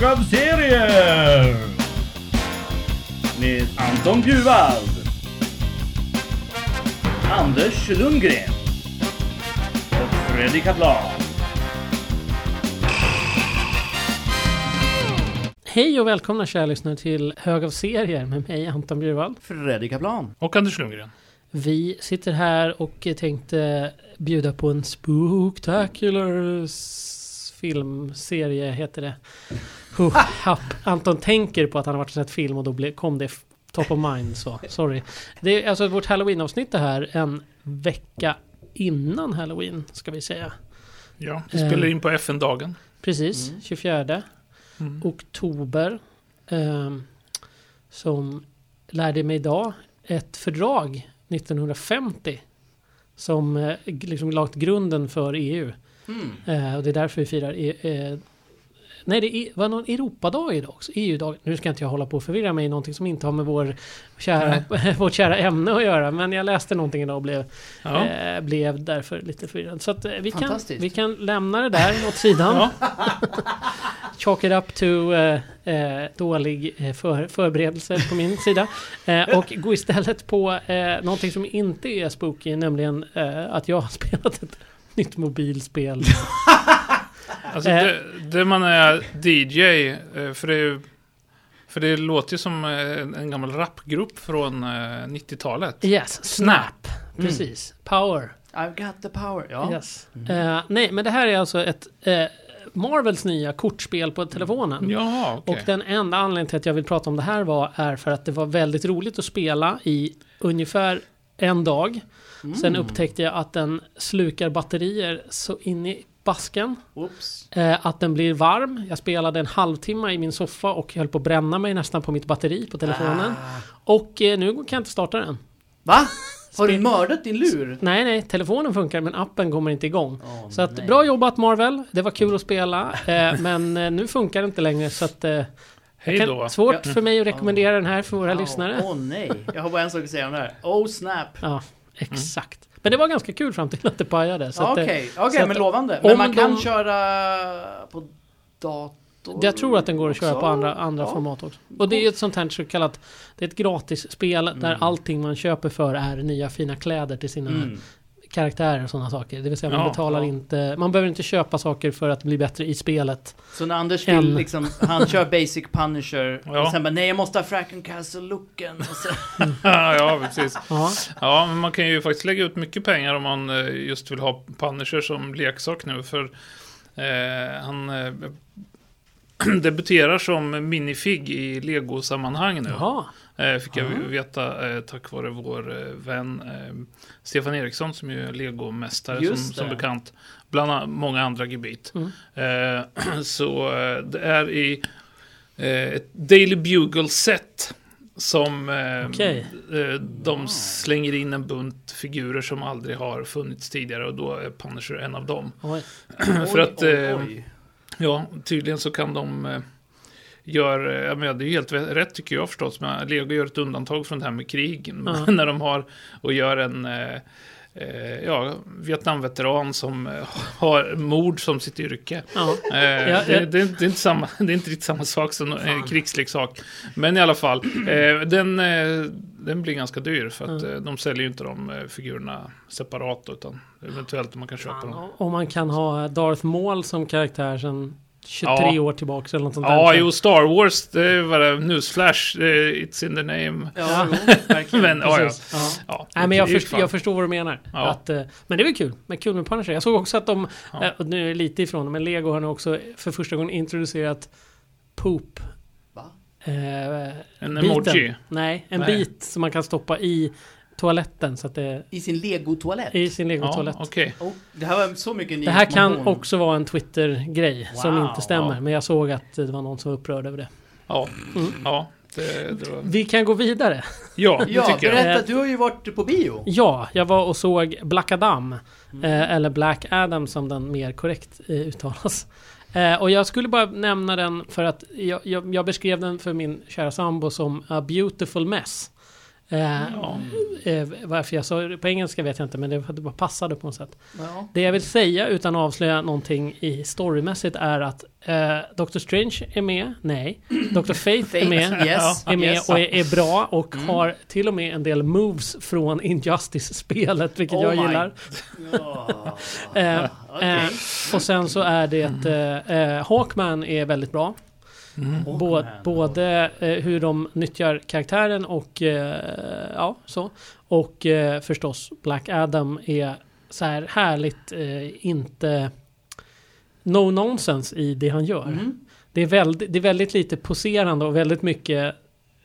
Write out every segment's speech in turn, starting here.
hög av serier! Med Anton Bjurvald. Anders Lundgren. Och Freddy Kaplan. Hej och välkomna kära lyssnare till Hög av serier med mig Anton Bjurvald. Freddy Kaplan. Och Anders Lundgren. Vi sitter här och tänkte bjuda på en spooktacular filmserie heter det. Huh, happ. Anton tänker på att han har varit och sett film och då ble, kom det top of mind så. Sorry. Det är alltså vårt halloween-avsnitt det här en vecka innan halloween ska vi säga. Ja, vi Eh. spelar in på FN-dagen. Precis, 24 Mm. oktober. ehm, som lärde mig idag ett fördrag 1950. Som eh, liksom lagt grunden för EU. Mm. Eh, och det är därför vi firar e eh, Nej, det är- var någon Europadag idag också. EU-dag. Nu ska inte jag hålla på och förvirra mig i någonting som inte har med vår kära, vårt kära ämne att göra. Men jag läste någonting idag och blev, Ja. eh, blev därför lite förvirrad. Så att, eh, vi, kan, vi kan lämna det där åt sidan. Chalk it up to eh, dålig för, förberedelse på min sida. Eh, och gå istället på eh, någonting som inte är spooky, nämligen att jag har spelat ett nytt mobilspel. Alltså Eh. det, det man är DJ, eh, för det, för det låter ju som eh, en en gammal rapgrupp från eh, 90-talet. Yes, Snap. Precis. Power. I've got the power. Ja. Yes. Eh, nej, men det här är alltså ett eh, Marvels nya kortspel på telefonen. Jaha, okej. Och den enda anledningen till att jag vill prata om det här var är för att det var väldigt roligt att spela i ungefär en dag. Sen upptäckte jag att den slukar batterier så in i basken. Oops. Eh, att den blir varm. Jag spelade en halvtimme i min soffa och höll på att bränna mig nästan på mitt batteri på telefonen. Ah. Och eh, nu kan jag inte starta den. Va? Har du mördat din lur? Nej, nej, telefonen funkar men appen kommer inte igång. Åh, Så att nej. bra jobbat Marvel, det var kul att spela. Eh, men eh, nu funkar det inte längre så att... Hej kan, då. svårt Ja. för mig att rekommendera den här för våra Åh, lyssnare. Åh nej. Jag har bara en sak att säga om det här. Oh snap. Ja, exakt. Men det var ganska kul fram till att det pajade. Okej, så okej att- men lovande. Men man kan de- köra på dator? Jag tror att den går att köra också? på andra, andra Ja. format också. Och det är ett sånt här så kallat... Det är ett gratisspel där Mm. allting man köper för är nya fina kläder till sina Mm. Karaktärer och sådana saker. Det vill säga man Ja, betalar ja. inte... Man behöver inte köpa saker för att bli bättre i spelet. Så när Anders vill En. liksom, han kör basic punisher Ja. och sen bara nej jag måste ha Fracken Castle-looken. Så- ja, precis. Ja, Ja, men man kan ju faktiskt lägga ut mycket pengar om man eh, just vill ha Punisher som leksak nu. För eh, han eh, debuterar som minifig i Lego-sammanhang nu. jaha. Eh, fick jag Ja. veta eh, tack vare vår eh, vän Stefan Eriksson som ju är legomästare som, som bekant. Bland många andra gebit. Mm. Så det är i ett Daily Bugle-set som eh, de slänger in en bunt figurer som aldrig har funnits tidigare och då är Punisher en av dem. Oj. För att, oj, oj. Ja, tydligen så kan de gör, eh, jag menar, det är helt rätt tycker jag förstås, men Lego gör ett undantag från det här med krig. Ja. När de har och gör en eh, eh, ja, Vietnamveteran som eh, har mord som sitt yrke. Ja. Eh, Ja, det, ja. det, det, är inte samma, det är inte riktigt samma sak som en krigsleksak. Men i alla fall, eh, den, eh, den blir ganska dyr för att Mm. de säljer ju inte de figurerna separat utan eventuellt man kan köpa dem. Fan, Om man kan ha Darth Maul som karaktär sedan 23 Ja. år tillbaka eller något sånt Ja, där. jo, Star Wars, det är bara newsflash, it's in the name. Ja, jo, verkligen. Men, ja, ja. Ja. ja Nej men jag, det först, jag förstår vad du menar. Ja. Att, eh, men det är väl kul. Men kul med Punisher. Jag såg också att de, Ja. och nu är det lite ifrån det, men Lego har nu också för första gången introducerat Poop. Va? Eh, En biten. emoji. Nej, en Nej. bit som man kan stoppa i toaletten så att det I sin Lego-toalett? i sin Ja, Lego-toalett. okej. Oh, det här var så mycket det här kan också vara en Twitter-grej som Wow, inte stämmer. ja. Men jag såg att det var någon som var upprörd över det. Ja, Mm. ja det, det var... Vi kan gå vidare. Ja, det Ja, tycker jag. berätta, du har ju varit på bio. Ja, jag var och såg Black Adam. Eh, eller Black Adam som den mer korrekt eh, uttalas. Eh, och jag skulle bara nämna den för att jag, jag, jag beskrev den för min kära sambo som A Beautiful Mess. Eh, varför jag sa det på engelska vet jag inte, men det, det bara passade på något sätt. Ja. Det jag vill säga utan att avslöja någonting i storymässigt är att eh, Doctor Strange är med, nej. Dr. Faith är med, Yes. är med och är, är bra och Mm. har till och med en del moves från Injustice-spelet, vilket Oh jag my- gillar. Eh, Okej. eh, och sen så är det eh, Hawkman är väldigt bra. Mm. Bå, Hawkman. både eh, hur de nyttjar karaktären och eh, ja, så. Och eh, förstås Black Adam är så här härligt eh, inte no nonsense i det han gör. Mm. Det, är väldigt, det är väldigt lite poserande och väldigt mycket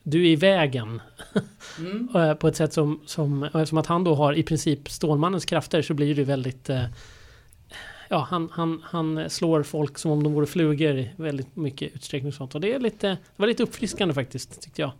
du är i vägen. Mm. På ett sätt som, som, eftersom att han då har i princip Stålmannens krafter så blir det väldigt eh, Ja, han, han, han slår folk som om de vore flugor i väldigt mycket utsträckning och sånt. Och det är lite, det var lite uppfriskande faktiskt, tyckte jag.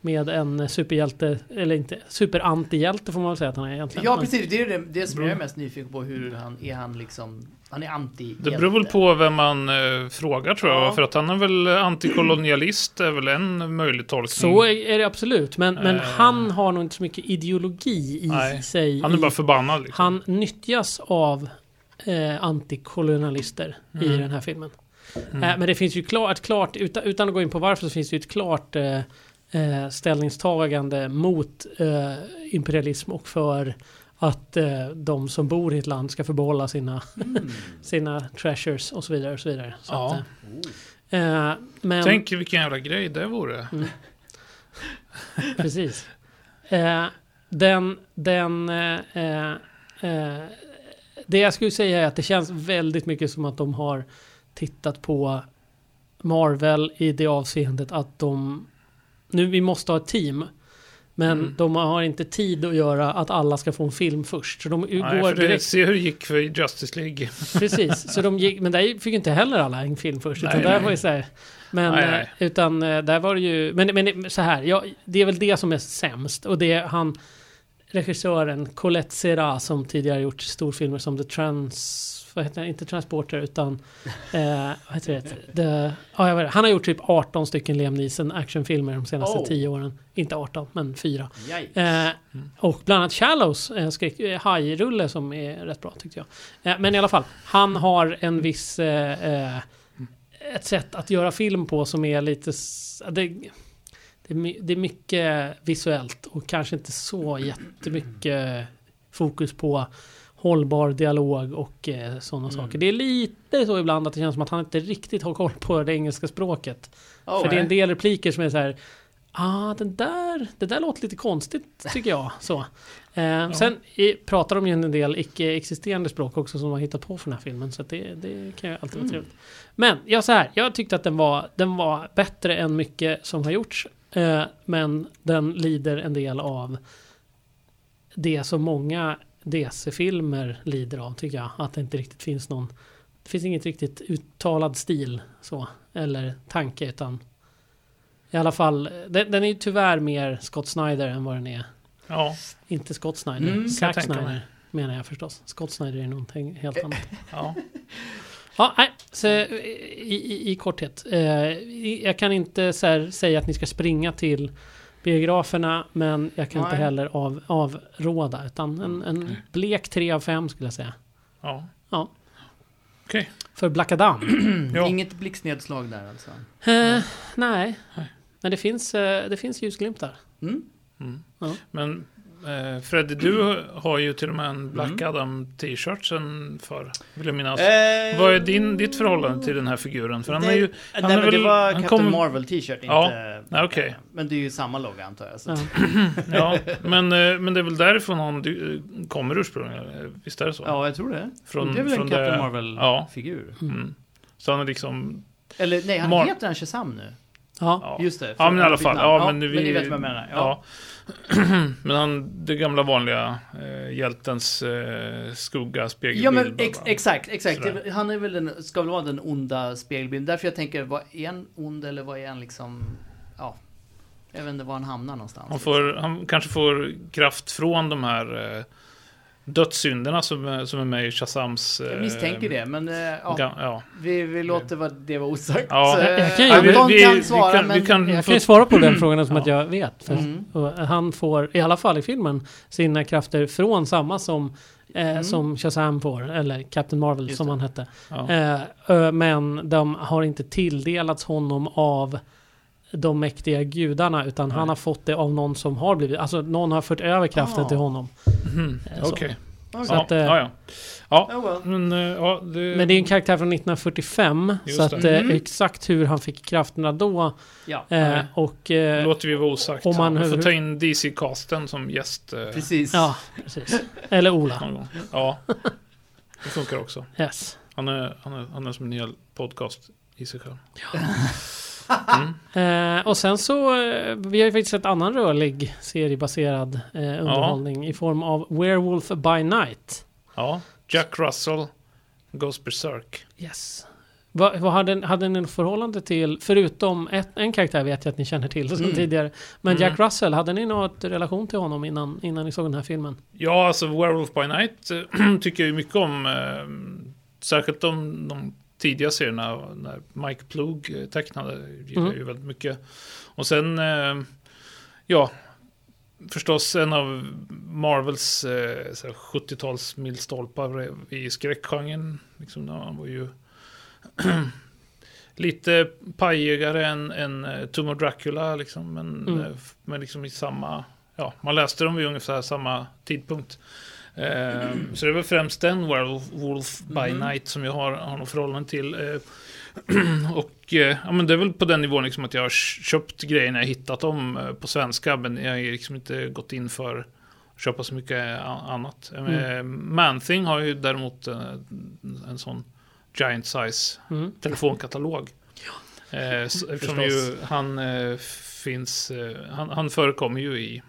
Med en superhjälte, eller inte, superantihjälte får man väl säga att han är egentligen. Ja precis, det är det, det som jag är mest nyfiken på. Hur han, är han liksom, han är anti Det beror väl på vem man eh, frågar tror jag. Ja. För att han är väl antikolonialist är väl en möjlig tolkning. Så är, det absolut, men, men Eh. han har nog inte så mycket ideologi i Nej, sig. Han är bara förbannad liksom. Han nyttjas av eh, antikolonialister i Mm. den här filmen. Mm. Eh, men det finns ju klart, klart utan, utan att gå in på varför, så finns det ju ett klart eh, eh, ställningstagande mot eh, imperialism och för att eh, de som bor i ett land ska få behålla sina, Mm. sina treasures och så vidare. Och så vidare. Så Ja. att, men, Tänk vilken jävla grej det vore. Precis. Eh, den, den, det jag skulle säga är att det känns väldigt mycket som att de har tittat på Marvel i det avseendet att de, nu vi måste ha ett team, men Mm. de har inte tid att göra att alla ska få en film först. Så de Nej, går det, direkt, se hur det gick för Justice League. precis. Så de gick, men där fick inte heller alla en film först. Utan Nej, där nej. var ju så här, men, Nej, nej. utan eh, där var det ju, men, men så här, ja, det är väl det som är sämst. Och det är han, regissören Colette Serra som tidigare gjort storfilmer som The Trans, vad heter det, inte Transporter utan, eh, vad heter det? The, jag vet, han har gjort typ 18 stycken Liam Neeson actionfilmer de senaste Oh. 10 åren. Inte 18, men 4. Yikes. Eh, och bland annat Shallows, skräck, eh, hajrulle som är rätt bra tyckte jag. Eh, men i alla fall, han har en viss... Eh, eh, ett sätt att göra film på som är lite... Det, det, är det är mycket visuellt och kanske inte så jättemycket fokus på hållbar dialog och eh, sådana Mm. saker. Det är lite så ibland att det känns som att han inte riktigt har koll på det engelska språket. Oh, För det är en del repliker som är så här. Ah, den där, det där låter lite konstigt tycker jag. Så. Eh, Sen i, pratar de ju en del icke-existerande språk också som de har hittat på för den här filmen. Så det, det kan ju alltid vara Mm. trevligt. Men ja, så här. Jag tyckte att den var, den var bättre än mycket som har gjorts. Eh, men den lider en del av det som många DC-filmer lider av tycker jag. Att det inte riktigt finns någon det finns inget riktigt uttalad stil så. Eller tanke utan i alla fall, den, den är ju tyvärr mer Scott Snyder än vad den är. Ja, Inte Scott Snyder, Mm, Zack. Snyder menar jag förstås. Scott Snyder är någonting helt annat. ja. Ja, nej, så i, i, i korthet. Eh, jag kan inte så här, säga att ni ska springa till biograferna, men jag kan inte Nej. heller av, avråda. Utan en, en blek 3 av 5 skulle jag säga. ja. Ja. Okej. För Black Adam. Ja. Inget blixtnedslag där alltså. Eh, nej. Men det finns, eh, det finns ljusglimtar. Mm. Mm. Ja. Men eh, Freddy, du har ju till och med en Black Mm. Adam t-shirt sen för vill jag minnas. Eh, Vad är din, ditt förhållande till den här figuren? För han det, är ju... Nej, han är men det väl- var han Captain kom- Marvel t-shirt, inte... Ja, nej, okej. eh, Men det är ju samma logga antar jag. Så. Ja. Ja, men, eh, men det är väl därifrån han du- kommer ursprungligen? eh, Visst är det så? Ja, jag tror det. Från- det är väl en Captain det- Marvel-figur. Mm. Så han är liksom... Eller nej, han Mar- heter han Shazam nu. Ja. Ja, Just det. ja men i alla fall. namn. Ja, men, vi, ni vet vad jag menar. Ja. Ja. men han, det gamla vanliga eh, hjältens eh, skugga, spegelbild. Ja men ex exakt, exakt. Sådär. Han är väl den, ska väl vara den onda spegelbilden. Därför jag tänker, vad är en ond eller vad är en liksom... Ja. Jag vet inte var han hamnar någonstans. Han, får, han kanske får kraft från de här eh, dödssynderna som, är- som är med i Shazams... Jag eh, misstänker det, men eh, ja, ja. vi, vi låter vad det vara osagt. Ja. Så, Jag- jag kan ju- eh, Anton vi- vi- kan vi svara, kan- men... vi kan- Jag få- kan ju svara på den frågan som Ja. att jag vet. För Mm. han får, i alla fall i filmen, sina krafter från samma som, eh, Mm. som Shazam får. Eller Captain Marvel Just som det. han hette. Ja. Eh, men de har inte tilldelats honom av de mäktiga gudarna utan han Nej. har fått det av någon som har blivit, alltså någon har fört över kraften Ah. till honom. Så. Okej. Okej. Så Ja, att, eh, ja, ja. Ja, Oh, well. men eh, ja, det... Men det är en karaktär från 1945 Just så att det. Mm. exakt hur han fick krafterna då Ja, eh, och eh, låter vi vara osagt. om man vi får ta in DC-casten som gäst eh, precis. ja, precis. Eller Ola. Ja, det funkar också. Yes. Han är, han är, han är som en hel podcast i sig själv. Eh, och sen så, eh, vi har ju faktiskt sett annan rörlig seriebaserad eh, underhållning i form av Werewolf by Night. Ja, Jack Russell goes berserk. Yes. Vad, vad hade, hade ni något förhållande till, förutom ett, en karaktär vet jag att ni känner till sedan Mm. tidigare. Men Mm. Jack Russell, hade ni något relation till honom innan, innan ni såg den här filmen? Ja, alltså Werewolf by Night eh, tycker jag ju mycket om. Eh, särskilt de, de tidiga serierna när Mike Plug eh, tecknade. Gillar Mm. ju väldigt mycket. Och sen, eh, ja, förstås en av Marvels eh, så här 70-tals milstolpar i skräckgenren. Liksom, han var ju lite pajigare än, än eh, Tomb of Dracula, liksom, men, Mm. eh, men liksom i samma... Ja, man läste dem vid ungefär samma tidpunkt. Eh, så det är väl främst den Wolf by Mhm. Night som jag har, har något förhållande till. Eh, och eh, ja, men det är väl på den nivån liksom att jag har köpt grejerna jag hittat dem eh, på svenska, men jag har liksom inte gått in för att köpa så mycket annat. Mm. Eh, Man-Thing har ju däremot eh, en sån giant size Mm. telefonkatalog. Eh, s- eftersom ju han eh, finns, eh, han, han förekommer ju i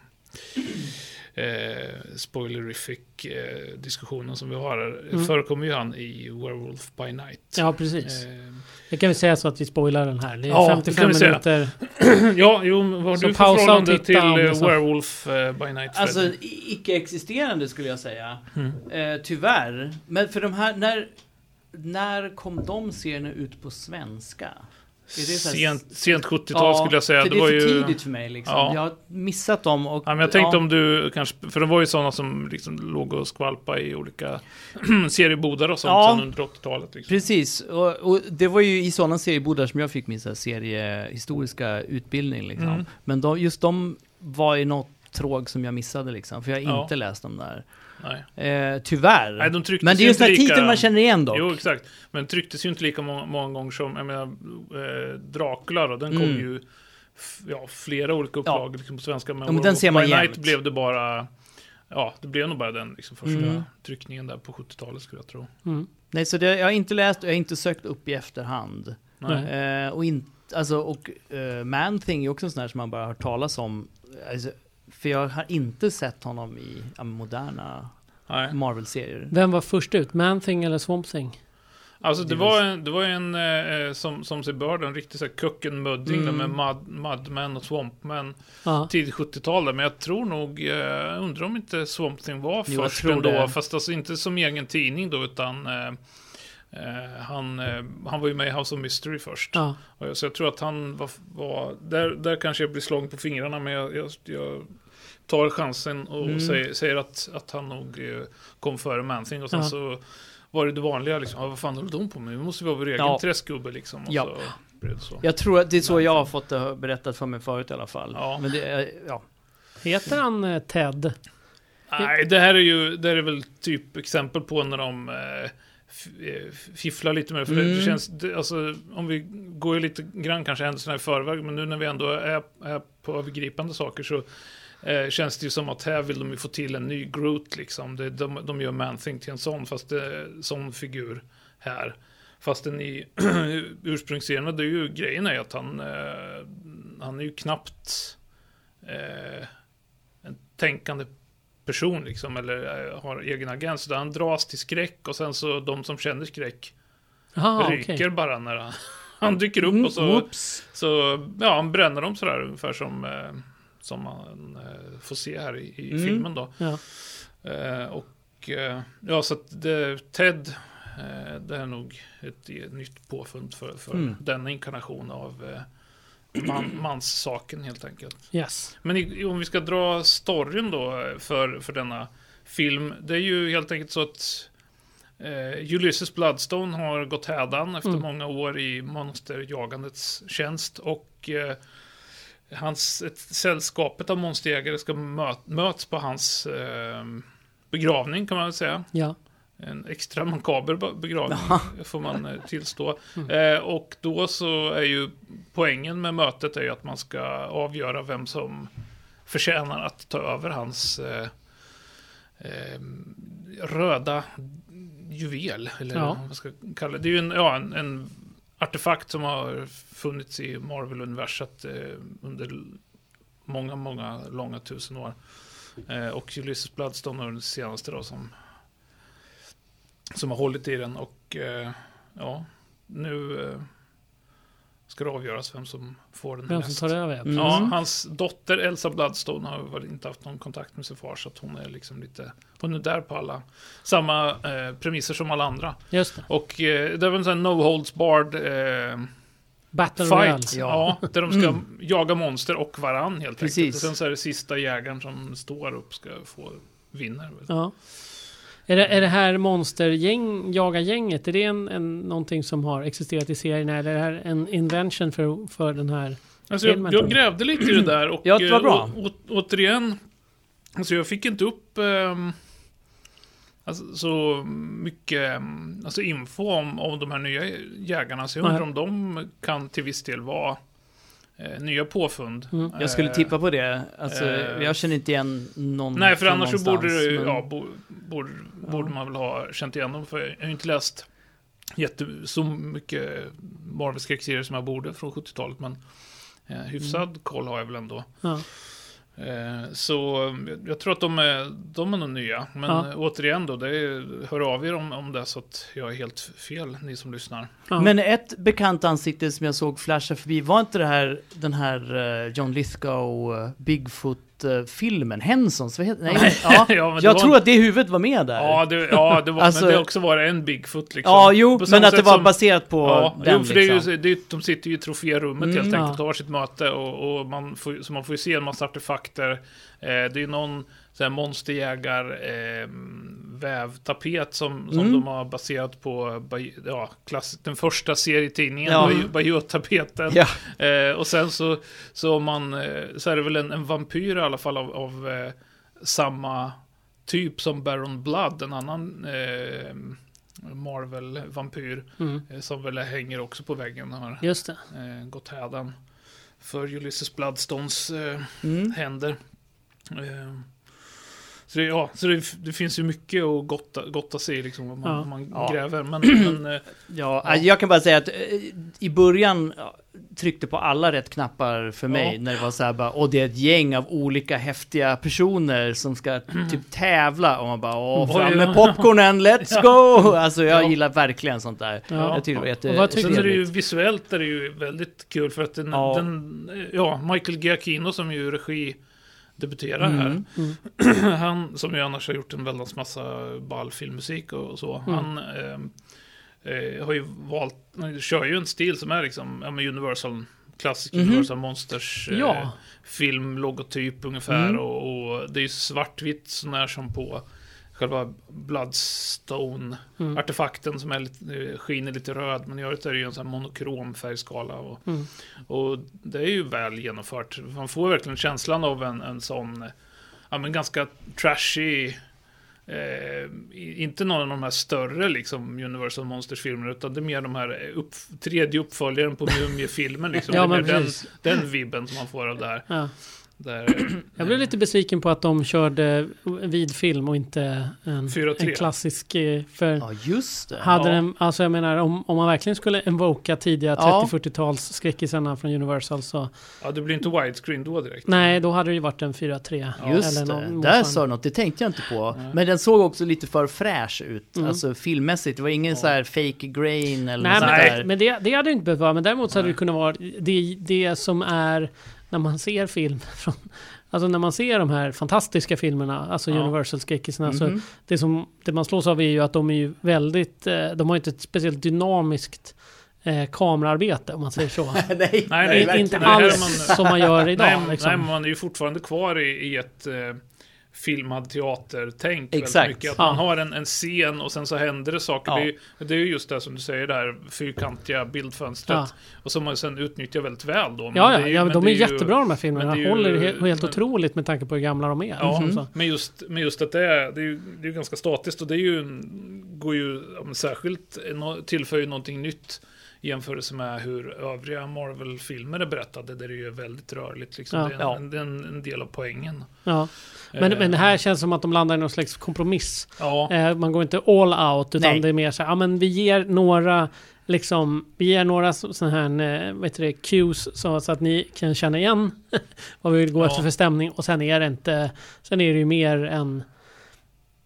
eh, spoilerific eh, diskussionen som vi har här. Mm. Förekommer ju han i Werewolf by Night. Ja, precis. Eh, Det kan vi säga så att vi spoilar den här. Det är Ja, det 55 kan vi säga. minuter. ja, jo, vad har Så du för förhållande till det eh. Werewolf eh, by Night? Alltså icke-existerande skulle jag säga. Mm. Eh, tyvärr. Men för de här, när, när kom de serierna ut på svenska? Sent, sent 70-tal skulle jag säga. Det, det var för ju... tidigt för mig liksom. Ja. Jag har missat dem och... Ja, men jag tänkte ja, om du kanske, för det var ju sådana som liksom låg och skvalpa i olika seriebodar och sånt Ja. under 80-talet. Liksom. Precis, och, och det var ju i sådana seriebodar som jag fick min så seriehistoriska utbildning liksom. Mm. Men de, just de var i något tråg som jag missade liksom, för jag har Ja. inte läst dem där. Nej. Eh, tyvär. Nej, de Men det är ju ju en inte sån här lika... titel man känner igen dock. Jo, exakt. Men trycktes ju inte lika många, många gånger som, jag menar, eh, Dracula då, den kom Mm. ju f- ja, flera olika upplagor liksom, på svenska. Men, Ja, men den ser man Night blev det bara, ja, det blev nog bara den liksom, första Mm. tryckningen där på 70-talet skulle jag tro. Mm. Nej, så det, jag har inte läst och jag har inte sökt upp i efterhand. Eh, och in, alltså, och uh, Man-Thing är också en sån här som man bara har hört talas om. Alltså, för jag har inte sett honom i ja, moderna. Marvel-serier. Vem var först ut? Man-Thing eller Swamp Thing? Alltså det var en, det var en eh, som, som sig bör, en riktig så här kuckenmudding Mm. med Mud, Mudman och Swampman Ja. tidigt 70-tal där, men jag tror nog, eh, jag undrar om inte Swamp Thing var Jo, jag först tror ändå, det. fast alltså inte som egen tidning då, utan eh, eh, han, eh, han var ju med i House of Mystery först. ja. Så jag tror att han var, var där, där kanske jag blir slagen på fingrarna, men jag, jag, jag tar chansen och Mm. säger, säger att, att han nog eh, kom före Man-Thing och sen Ja. så var det det vanliga liksom, ah, vad fan håller de på med? Vi måste vara vår egen Ja. träskgubbe liksom. Och Ja. så blev det så. Jag tror att det är så jag har fått det berättat för mig förut i alla fall. Ja. Men det, ja. Heter han eh, Ted? Nej, det här är ju, det här är väl typ exempel på när de eh, fifflar lite med det. För det, Mm. det känns, det, alltså, om vi går ju lite grann kanske händelserna i förväg, men nu när vi ändå är, är på övergripande saker så eh, känns det ju som att här vill de ju få till en ny Groot liksom. Det, de, de gör Man-Thing till en sån, fast det en sån figur här. Fast den i ursprungsserierna, det är ju grejen är att han, eh, han är ju knappt eh, en tänkande person liksom, eller eh, har egen agens. Utan han dras till skräck och sen så de som känner skräck Jaha, ryker okej. bara när han, han dyker upp och så, Oops. så ja, han bränner dem sådär ungefär som, eh, som man eh, får se här i, i Mm. filmen då. Ja. Eh, och eh, ja, så att det, Ted, det är nog ett, ett nytt påfund för, för Mm. denna inkarnation av man, manssaken helt enkelt. Yes. Men i, om vi ska dra storyn då för, för denna film. Det är ju helt enkelt så att eh, Ulysses Bloodstone har gått hädan efter Mm. många år i monsterjagandets tjänst. Och eh, hans, ett, sällskapet av monsterjägare ska möt, möts på hans eh, begravning kan man väl säga. Ja. En extra makaber be- begravning får man eh, tillstå. Mm. Eh, och då så är ju poängen med mötet är ju att man ska avgöra vem som förtjänar att ta över hans eh, eh, röda juvel. Eller Ja. vad man ska kalla det. Det är ju en, ja, en, en artefakt som har funnits i Marvel-universat eh, under många, många långa tusen år. Eh, och Ulysses Bloodstone är den senaste då som som har hållit i den och eh, ja, nu eh, ska det avgöras vem som får den Vem som tar över? Mm. Ja, hans dotter Elsa Bloodstone har inte haft någon kontakt med sin far så att hon är liksom lite, hon är där på alla, samma eh, premisser som alla andra. Just det. Och eh, det är väl en sån här no holds barred eh, Battle Royale. fight, ja. där de ska Mm. jaga monster och varann helt Precis. enkelt. Och sen så är det sista jägaren som står upp ska få vinner. Ja. Är det, är det här monstergäng, jaga-gänget, är det en, en, någonting som har existerat i serien? Eller är det här en invention för, för den här? Alltså jag, Filmen, jag jag. grävde lite i det där och Ja, det var eh, bra. å, å, återigen, alltså jag fick inte upp ehm, alltså, så mycket ehm, alltså info om, om de här nya jägarna, så jag undrar om de kan till viss del vara eh, nya påfund. Mm. Jag skulle Eh, tippa på det. Alltså, eh, jag känner inte igen någon Nej, för annars så borde, det, men- ja, bo, borde, borde man väl ha känt igen dem. För jag har ju inte läst jätte, så mycket Marvel-skräckserier som jag borde från 70-talet. Men eh, hyfsad Mm. koll har jag väl ändå. Ja. Eh, så eh, jag tror att de är, de är nog nya. Men Ja. eh, återigen då, det är, hör av er om, om det så att jag är helt fel, ni som lyssnar. Ja. Men ett bekant ansikte som jag såg flasha förbi, var inte det här den här John Lithgow eh, Bigfoot-filmen? Hensons? Vad heter nej, ja. Ja, Jag var- tror att det huvudet var med där. Ja, det, ja, det var, Alltså- men det också varit en Bigfoot liksom. Ja, jo, men att det var som- baserat på Ja, den jo, för det är liksom. ju, det är, de sitter ju i troférummet Mm, helt ja. enkelt och har sitt möte och, och man får, så man får ju se en massa artefakter. Eh, det är ju någon så här monsterjägar eh, vävtapet som, som Mm. de har baserat på ja, klass, den första serietidningen, Ja. Bajot-tapeten. Ja. Eh, och sen så, så, man, eh, så är det väl en, en vampyr i alla fall av, av eh, samma typ som Baron Blood, en annan eh, Marvel-vampyr. Mm. Eh, Som väl hänger också på väggen och har Just det. eh, gått hädan för Ulysses Bloodstones Mm. händer. Så det, ja, så det, det finns ju mycket att gotta, gotta sig i liksom, om man, Ja. man Ja. gräver. Men, men eh, Ja, Ja. alltså, jag kan bara säga att eh, i början ja, tryckte på alla rätt knappar för mig Ja. när det var så här bara, och det är ett gäng av olika häftiga personer som ska typ tävla och man bara, åh, fram med popcornen, let's Ja. go! Alltså jag Ja. gillar verkligen sånt där. Ja. Jag tycker det var jätte, Och sen är det ju visuellt är det ju väldigt kul för att den, Ja. den ja, Michael Giacchino som ju regi debuterar här. Mm. Mm. han, som ju annars har gjort en väldans massa ball filmmusik och, så. Mm. Han ehm, eh, har ju valt, han kör ju en stil som är liksom, ja men Universal, klassisk Mhm. Universal Monsters eh, Ja. filmlogotyp ungefär. Mm. Och, och det är ju svartvitt sån här som på själva Bloodstone-artefakten Mm. som är lite, skiner lite röd. Men i övrigt är det ju en sån här monokrom färgskala. Och, Mm. och det är ju väl genomfört. Man får verkligen känslan av en, en sån, ja men ganska trashy, eh, inte någon av de här större liksom Universal Monsters-filmerna, utan det är mer de här upp, tredje uppföljaren på Mumie-filmen liksom. Ja, det är den, den vibben som man får av det här. Ja. Där, Jag blev lite besviken på att de körde vid film och inte en, 4-3. en klassisk... eh, För Ja, just det. hade Ja. den, alltså jag menar om, om man verkligen skulle invoka tidiga Ja. 30-40-tals skräckisarna från Universal så ja, det blir inte widescreen då direkt. nej, då hade det ju varit en 4-3. Ja. Just eller det, där sa du något, det tänkte jag inte på. Nej. Men den såg också lite för fräsch ut, Mm. alltså filmmässigt. Det var ingen Ja. så här fake grain eller Nej, men, där. men det, det hade inte behövt vara. Men däremot så hade Nej. det kunnat vara det, det som är när man ser film från Alltså när man ser de här fantastiska filmerna, alltså Ja. Universal-skräckisarna, så Mhm. det som det man slås av är ju att de är ju väldigt, eh, de har inte ett speciellt dynamiskt eh, kameraarbete om man säger så. nej, Nej, nej, inte Det här är alls man- som man gör idag. nej, liksom. nej, men man är ju fortfarande kvar i, i ett eh, filmad teater-tänk. Exakt. väldigt Mycket. Att Ja. man har en, en scen och sen så händer det saker. Ja. Det, är, ju- det är ju just det som du säger, det här fyrkantiga bildfönstret. Ja. Och som man sen utnyttjar väldigt väl då. Men Ja, det ja, är ju- ja de är ju- jättebra de här filmerna. är ju- Håller he- helt men- otroligt med tanke på hur gamla de är. Ja, så. men just, men just att det är, det är, ju, det är ju ganska statiskt och det är ju, går ju särskilt, tillför ju någonting nytt jämförelse med hur övriga Marvel-filmer är berättade, där det ju är väldigt rörligt. Liksom. Ja. Det är Ja. en, det är en, en del av poängen. Ja. Men, Eh, men det här känns som att de landar i någon slags kompromiss. Ja, Eh, man går inte all out, utan Nej. det är mer så här, ja men vi ger några, liksom, vi ger några sådana här, eh, vad heter det, cues, så, så att ni kan känna igen vad vi vill gå Ja. efter för stämning. Och sen är det inte, sen är det ju mer en,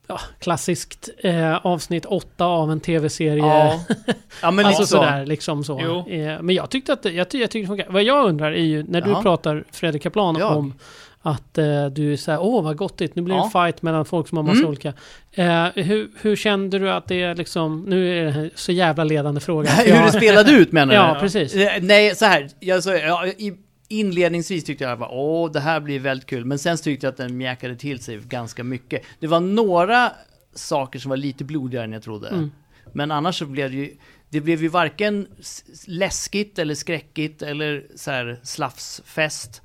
ja, klassiskt eh, avsnitt 8 av en tv-serie. Ja, ja men alltså sådär, liksom så. Eh, men jag tyckte att jag, jag tyckte det funkar. Vad jag undrar är ju, när du Ja. pratar Fredrik Kaplan Jag? om att eh, du säger åh vad gottigt, nu blir det en Ja. fight mellan folk som har massa Mm. olika. Eh, hur, hur kände du att det är liksom, nu är det här så jävla ledande fråga. Hur det spelade ut menar du? Ja, precis. Eh, Nej, så här. Jag, så, ja, i, inledningsvis tyckte jag att åh, det här blir väldigt kul. Men sen tyckte jag att den mjäkade till sig ganska mycket. Det var några saker som var lite blodigare än jag trodde. Mm. Men annars så blev det ju, det blev ju varken läskigt eller skräckigt eller så här slafsfest.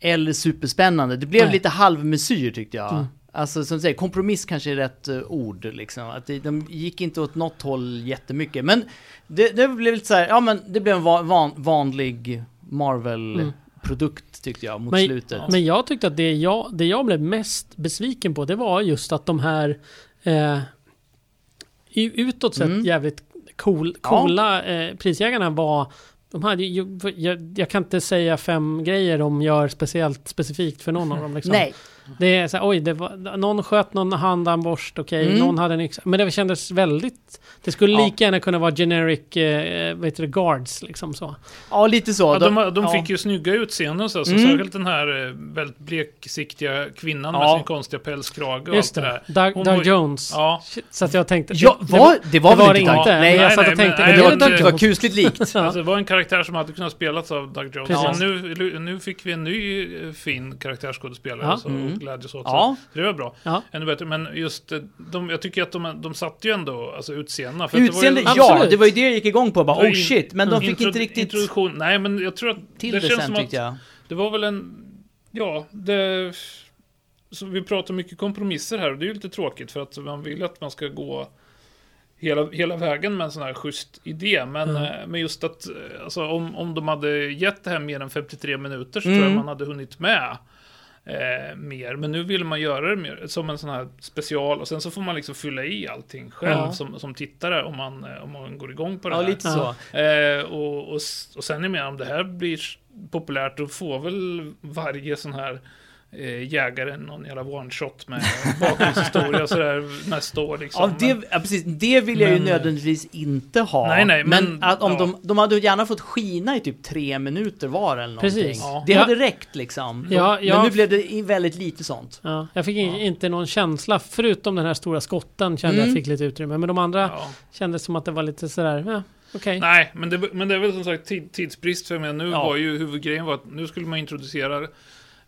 Eller superspännande. Det blev Nej. lite halvmesyr tyckte jag. Mm. Alltså som du säger, kompromiss kanske är rätt eh, ord liksom. Att det, de gick inte åt något håll jättemycket. Men det, det blev lite så här, ja men det blev en va- van, vanlig Marvel-produkt tyckte jag mot Men- slutet. Men jag tyckte att det jag, det jag blev mest besviken på, det var just att de här eh, utåt sett Mm. jävligt cool, Ja. coola eh, prisjägarna var de hade ju, jag, jag kan inte säga fem grejer de gör speciellt specifikt för någon av dem. Liksom. Nej, Det är så här, oj, det var, någon sköt någon handarmborst, okej, Mm. någon hade en yxa. Men det kändes väldigt, det skulle Ja. lika gärna kunna vara generic, eh, vad heter det, guards liksom så. ja lite så. Ja, de, de ja. fick ju snygga utseenden så, så Mm. särskilt den här eh, väldigt bleksiktiga kvinnan med Ja. sin konstiga pälskrage och Just allt det det, där. Doug, Hon Doug var- Jones. Ja, Så att jag tänkte... Ja, det- var, det var det väl var det inte inte. Doug? Nej, jag nej, satt och nej, tänkte, men- Men det nej, var, det var kusligt likt. Ja. Alltså, det var en karaktär som hade kunnat spelas av Doug Jones. Men nu, nu fick vi en ny eh, fin karaktärsskådespelare Ja. så Mm. Glädjes åt. Ja. Så det var bra. Ja. Ännu bättre. Men just, eh, de, jag tycker att de, de satte ju ändå alltså, utseendena. För att Utseende, det var ju, ja, Absolut. det var ju det jag gick igång på. Bara, oh shit, men de fick intro- inte riktigt Introduktion, nej men jag tror att till det det, känns sen som att jag. det var väl en, ja, det, så vi pratar mycket kompromisser här och det är ju lite tråkigt för att man vill att man ska gå hela, hela vägen med en sån här schysst idé. Men, Mm. eh, men just att, eh, alltså, om, om de hade gett det här mer än 53 minuter så Mm. tror jag man hade hunnit med eh, mer. Men nu vill man göra det mer som en sån här special och sen så får man liksom fylla i allting själv Ja. som, som tittare om man, eh, om man går igång på det Ja, här. lite så. Eh, och, och, och sen är jag med om det här blir populärt, då får väl varje sån här eh, jägare någon jävla one-shot med bakgrundshistoria sådär nästa år liksom. Ja, det, Men- ja, precis. Det vill jag ju men- nödvändigtvis inte ha. Nej, nej, men, men- att om ja. de, de hade gärna fått skina i typ tre minuter var eller någonting. Precis. Ja. Det Ja. hade räckt liksom. Ja, men ja. nu blev det väldigt lite sånt. Ja, jag fick inte någon känsla, förutom den här stora skotten kände Mm. jag fick lite utrymme. Men de andra ja. kändes som att det var lite sådär, ja, okej. Nej, men det, men det är väl som sagt tid, tidsbrist för mig. Nu Ja. var ju huvudgrejen var att nu skulle man introducera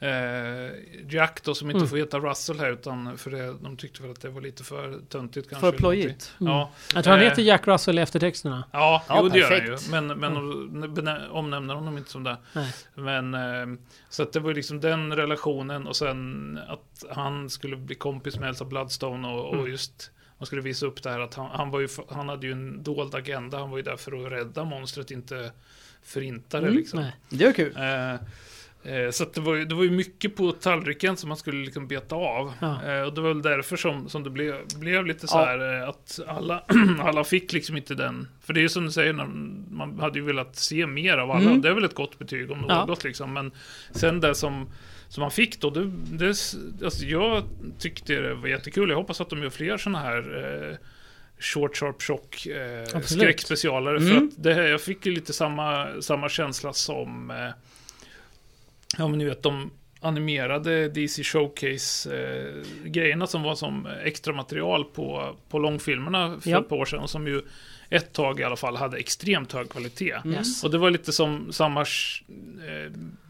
eh, Jack då som inte Mm. får heta Russell här utan för det, de tyckte väl att det var lite för töntigt kanske. För plojigt. Mm. Ja, Jag tror han eh, heter Jack Russell i eftertexterna. Ja, Ja, jo, det gör han ju. perfekt. Men, men benä- omnämner honom inte som det. Nej. Men, eh, så att det var liksom den relationen och sen att han skulle bli kompis med Elsa Bloodstone och, och Mm. just man skulle visa upp det här att han, han, var ju, han hade ju en dold agenda. Han var ju där för att rädda monstret, inte förinta det Mm, liksom. Nej. Det var kul. Eh, så att det, var, det var ju mycket på tallriken som man skulle liksom beta av. Ja. Eh, och det var väl därför som, som det blev, blev lite så Ja. här eh, att alla, alla fick liksom inte den. För det är ju som du säger, man hade ju velat se mer av alla. Mm. Det är väl ett gott betyg om Ja. något liksom. Men sen det som, som man fick då, det, det, alltså jag tyckte det var jättekul. Jag hoppas att de gör fler sådana här eh, Short Sharp Shock eh, skräckspecialare. För Mm. att det, här- jag fick ju lite samma, samma känsla som eh, Ja men ni vet de animerade DC Showcase-grejerna som var som extra material på, på långfilmerna för Ja. ett par år sedan. Och som ju ett tag i alla fall hade extremt hög kvalitet. Yes. Och det var lite som samma, eh,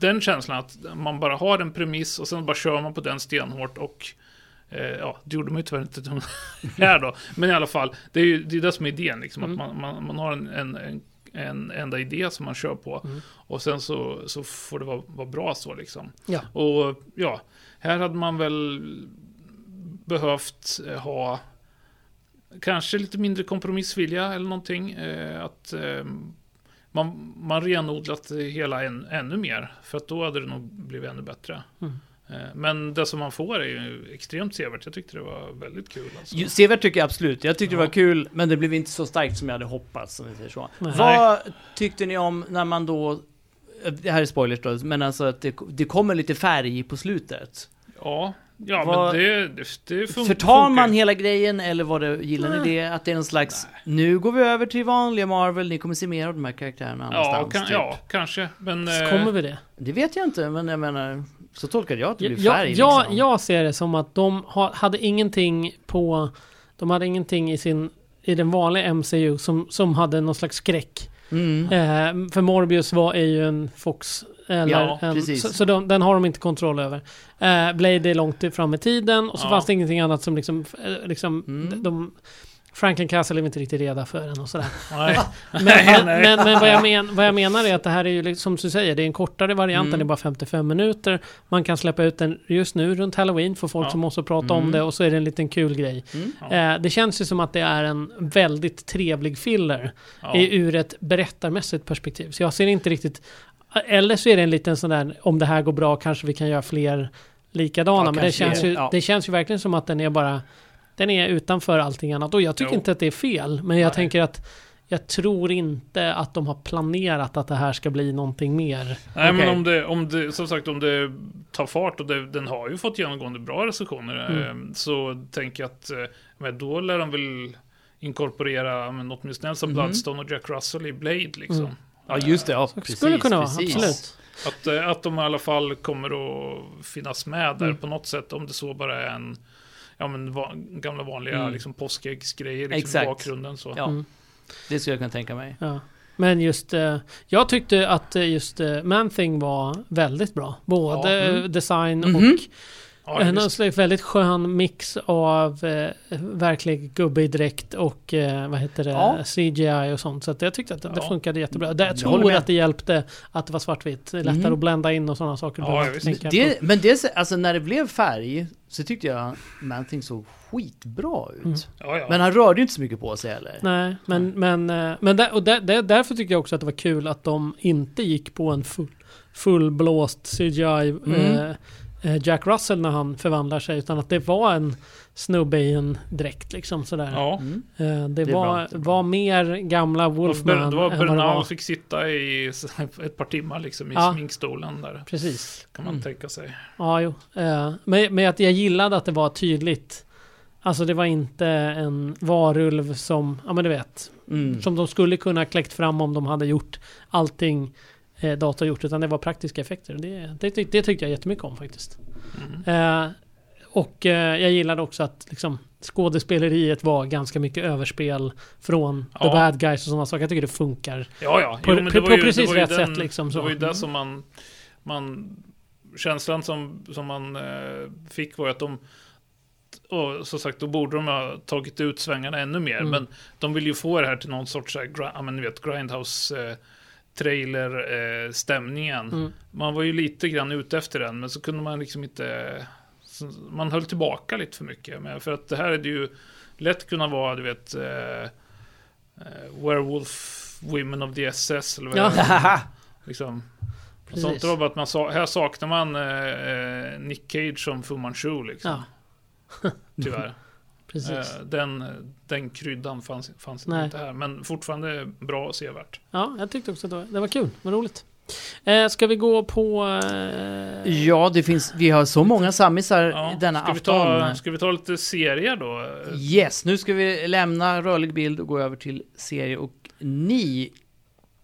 den känslan att man bara har en premiss och sen bara kör man på den stenhårt och eh, ja, det gjorde man ju tyvärr inte här då. Men i alla fall, det är ju det, är det som är idén liksom. Mm. Att man, man, man har en, en, en, en enda idé som man kör på. Mm. Och sen så, så får det vara, vara bra så liksom. Ja. Och ja, här hade man väl behövt eh, ha kanske lite mindre kompromissvilja eller någonting. Eh, att eh, man, man renodlat det hela än, ännu mer. För att då hade det nog blivit ännu bättre. Mm. Eh, men det som man får är ju extremt sevärt. Jag tyckte det var väldigt kul. Alltså. Sevärt tycker jag absolut. Jag tyckte det Ja. var kul, men det blev inte så starkt som jag hade hoppats, om vi säger så. Nej. Vad tyckte ni om när man då... Det här är spoilers då, men alltså att det, det kommer lite färg på slutet. Ja, ja Vad- men det, det, det fun- Förtar funkar. man hela grejen, eller var det, gillar ni det? Att det är någon slags, nu går vi över till vanliga Marvel, ni kommer se mer av de här karaktärerna Ja, annanstans. kan, typ. ja, kanske. Men... eh, Kommer vi det? Det vet jag inte, men jag menar, så tolkade jag att det blir färg jag, liksom. jag ser det som att de ha, hade ingenting på... De hade ingenting i sin... I den vanliga MCU som, som hade någon slags skräck. Mm. Eh, för Morbius var, är ju en Fox. Eller Ja, en. Så, så de, den har de inte kontroll över. Eh, Blade är långt fram i tiden och så Ja. fanns det ingenting annat som liksom... eh, liksom Mm. de, Franklin Castle är vi inte riktigt reda för än och sådär. Nej. Men, men, men, men vad, jag men, vad jag menar är att det här är ju som du säger, det är en kortare variant, Mm. den är bara 55 minuter. Man kan släppa ut den just nu runt Halloween för folk Ja. som måste prata Mm. om det och så är det en liten kul grej. Mm. Ja. Eh, det känns ju som att det är en väldigt trevlig filler Ja. i, ur ett berättarmässigt perspektiv. Så jag ser inte riktigt... Eller så är det en liten sån där, om det här går bra kanske vi kan göra fler likadana. Men det känns, ju, det känns ju verkligen som att den är bara... Den är utanför allting annat. Och jag tycker Jo. inte att det är fel. Men jag Nej. tänker att jag tror inte att de har planerat att det här ska bli någonting mer. Nej men Okej. om det, om det, som sagt om det tar fart och det, den har ju fått genomgående bra recensioner. Mm. eh, Så tänker jag att, eh, men då lär de väl inkorporera men åtminstone Elsa Mhm. Bloodstone och Jack Russell i Blade liksom. Mm. Ja, just det. Ja, Så precis. skulle kunna vara, precis. absolut. Att, eh, att de i alla fall kommer att finnas med där Mm. på något sätt. Om det så bara är en ja, men va, gamla vanliga Mm. liksom, påskäggsgrejer liksom, Exakt. i bakgrunden. Så. Ja, Mm. det skulle jag kunna tänka mig. Ja. Men just, eh, jag tyckte att eh, just eh, Man-Thing var väldigt bra. Både Ja, mm. design Mhm. och Ja, en slags väldigt skön mix av eh, verklig gubbe i dräkt och eh, vad heter det, Ja. CGI och sånt. Så att jag tyckte att det, det funkade jättebra. Det, jag tror att det hjälpte att det var svartvitt. Lättare Mm. att blända in och sådana saker. Ja, Det, men det, alltså när det blev färg så tyckte jag Man-Thing såg skitbra ut. Mm. Ja, ja. Men han rörde ju inte så mycket på sig heller. Nej, men, men, eh, men där, och där, där, därför tyckte jag också att det var kul att de inte gick på en full, fullblåst CGI Mm. eh, Jack Russell när han förvandlar sig. Utan att det var en snubbe i en dräkt liksom sådär. ja. Mm. Eh, det, Det var, var mer gamla Wolfman det var Bernal fick sitta i ett par timmar liksom i Ja. sminkstolen där. Precis. Kan man Mm. tänka sig. Ja, jo. Eh, men, men att jag gillade att det var tydligt. Alltså det var inte en varulv som, ja men du vet, Mm. som de skulle kunna kläckt fram om de hade gjort allting eh, datorgjort. Utan det var praktiska effekter. Det, det, tyck- det tyckte jag jättemycket om faktiskt. Mm. Eh, och eh, jag gillade också att liksom, skådespeleriet var ganska mycket överspel från the Ja. bad guys och sådana saker. Jag tycker det funkar. Ja, ja. På- men på- på ju- precis det var ju rätt sätt, liksom, Det var ju det Mm. som man... man känslan som, som man eh, fick var att de... Och som sagt, då borde de ha tagit ut svängarna ännu mer. Mm. Men de vill ju få det här till någon sorts, gra- ja men ni vet, Grindhouse... Eh, trailer eh, stämningen. Mm. Man var ju lite grann ute efter den, men så kunde man liksom inte... Man höll tillbaka lite för mycket. Men för att det här är det ju lätt kunna vara, du vet... Eh, eh, Werewolf Women of the SS eller vad Ja. det. Liksom. Sånt var bara att man sa, här saknar man eh, eh, Nick Cage som Fu Manchu liksom. Ja, Tyvärr. Precis. Eh, den, den kryddan fanns, fanns inte här. Men fortfarande bra och sevärt. Ja, jag tyckte också att det var, det var kul. Vad roligt. Eh, ska vi gå på... Eh, Ja, det finns, vi har så många sammisar Ja. denna ska, vi afton. ta, ska vi ta lite serier då? Yes, nu ska vi lämna rörlig bild och gå över till serie och ni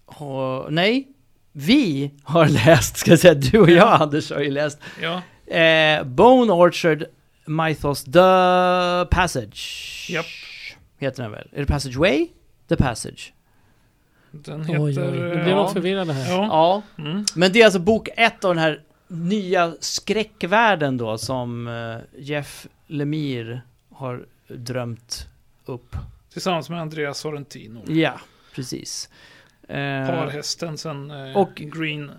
har, nej, vi har läst, ska jag säga, du och jag Anders har ju läst Ja, eh, Bone Orchard Mythos The Passage. Japp. Heter den väl? Är det Passageway? The Passage. den Oj, heter... oj, nu blir eh, man förvirrad här. Ja. Ja, Mm. men det är alltså bok ett av den här nya skräckvärlden då som eh, Jeff Lemire har drömt upp. Tillsammans med Andreas Sorrentino. Ja, precis. Eh, Parhästen sen eh, och- Green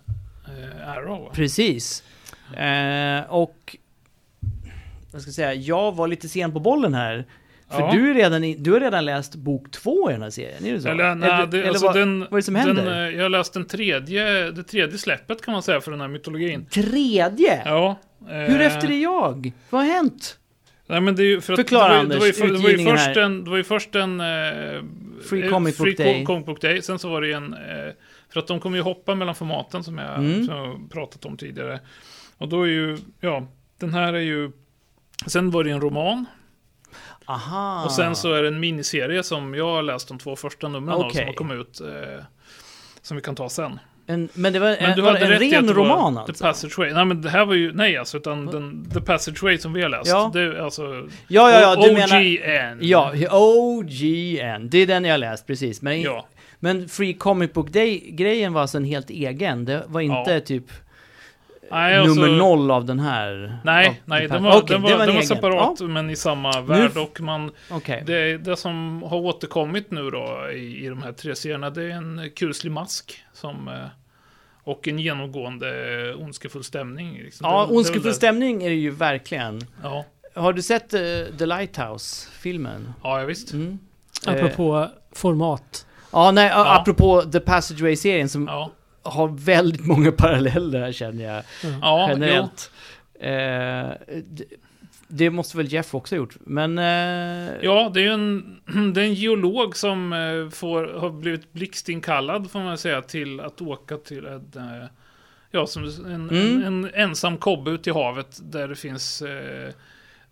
Arrow. Precis. Och vad ska jag säga, jag var lite sen på bollen här. För Ja. du, är redan i, du har redan läst bok två i den här serien, är det så? Eller, nej, det, alltså vad, den, vad är det som den, händer? eh, jag har läst den tredje, det tredje släppet kan man säga för den här mytologin. Tredje? Ja. Hur eh, efter är jag? Vad har hänt? Nej men det är ju för att Förklara, det, var, ju- Anders, det, var ju, det var ju först här. en, det var ju först en... Eh, Free Comic Book Free Day. Comic Book Day. Sen så var det ju en... Eh, för att de kommer ju hoppa mellan formaten som jag, Mm. som jag pratat om tidigare. Och då är ju, ja, den här är ju... Sen var det en roman. Aha. Och sen så är det en miniserie som jag har läst de två första numren av som har kommit ut. Eh, som vi kan ta sen. En, men det var, Men en, du var hade en rätt ren roman The alltså? Passageway. Nej men det här var ju, nej alltså, utan den, The Passageway som vi har läst. Ja. Det är alltså... Ja, ja, ja, du menar... OGN. Ja, OGN. Det är den jag har läst, precis. Men, Ja. men Free Comic Book Day-grejen var alltså en helt egen. Det var inte Ja. typ Nej, alltså, nummer noll av den här. Nej, nej, The den var, Okej, den var, den en var egen. separat men i samma värld. Och man, Ja, Okej. det, det som har återkommit nu då i, i de här tre serierna, det är en kuslig mask. Som, eh, och en genomgående eh, ondskefull stämning. Liksom. Ja, Det- ondskefull det- stämning är det ju verkligen. Ja, Har du sett eh, The Lighthouse-filmen? ja, ja visst. Mm. Eh, Apropå format. Ja, nej, Ja. apropå The Passageway-serien som Ja, har väldigt många paralleller känner jag ja jo. generellt. Eh, det måste väl Jeff också ha gjort, men... eh, Ja, det är ju en, det är en geolog som eh, får, har blivit blixtinkallad får man säga till att åka till en, eh, ja, som en, Mm. en, en ensam kobbe ut i havet där det finns eh,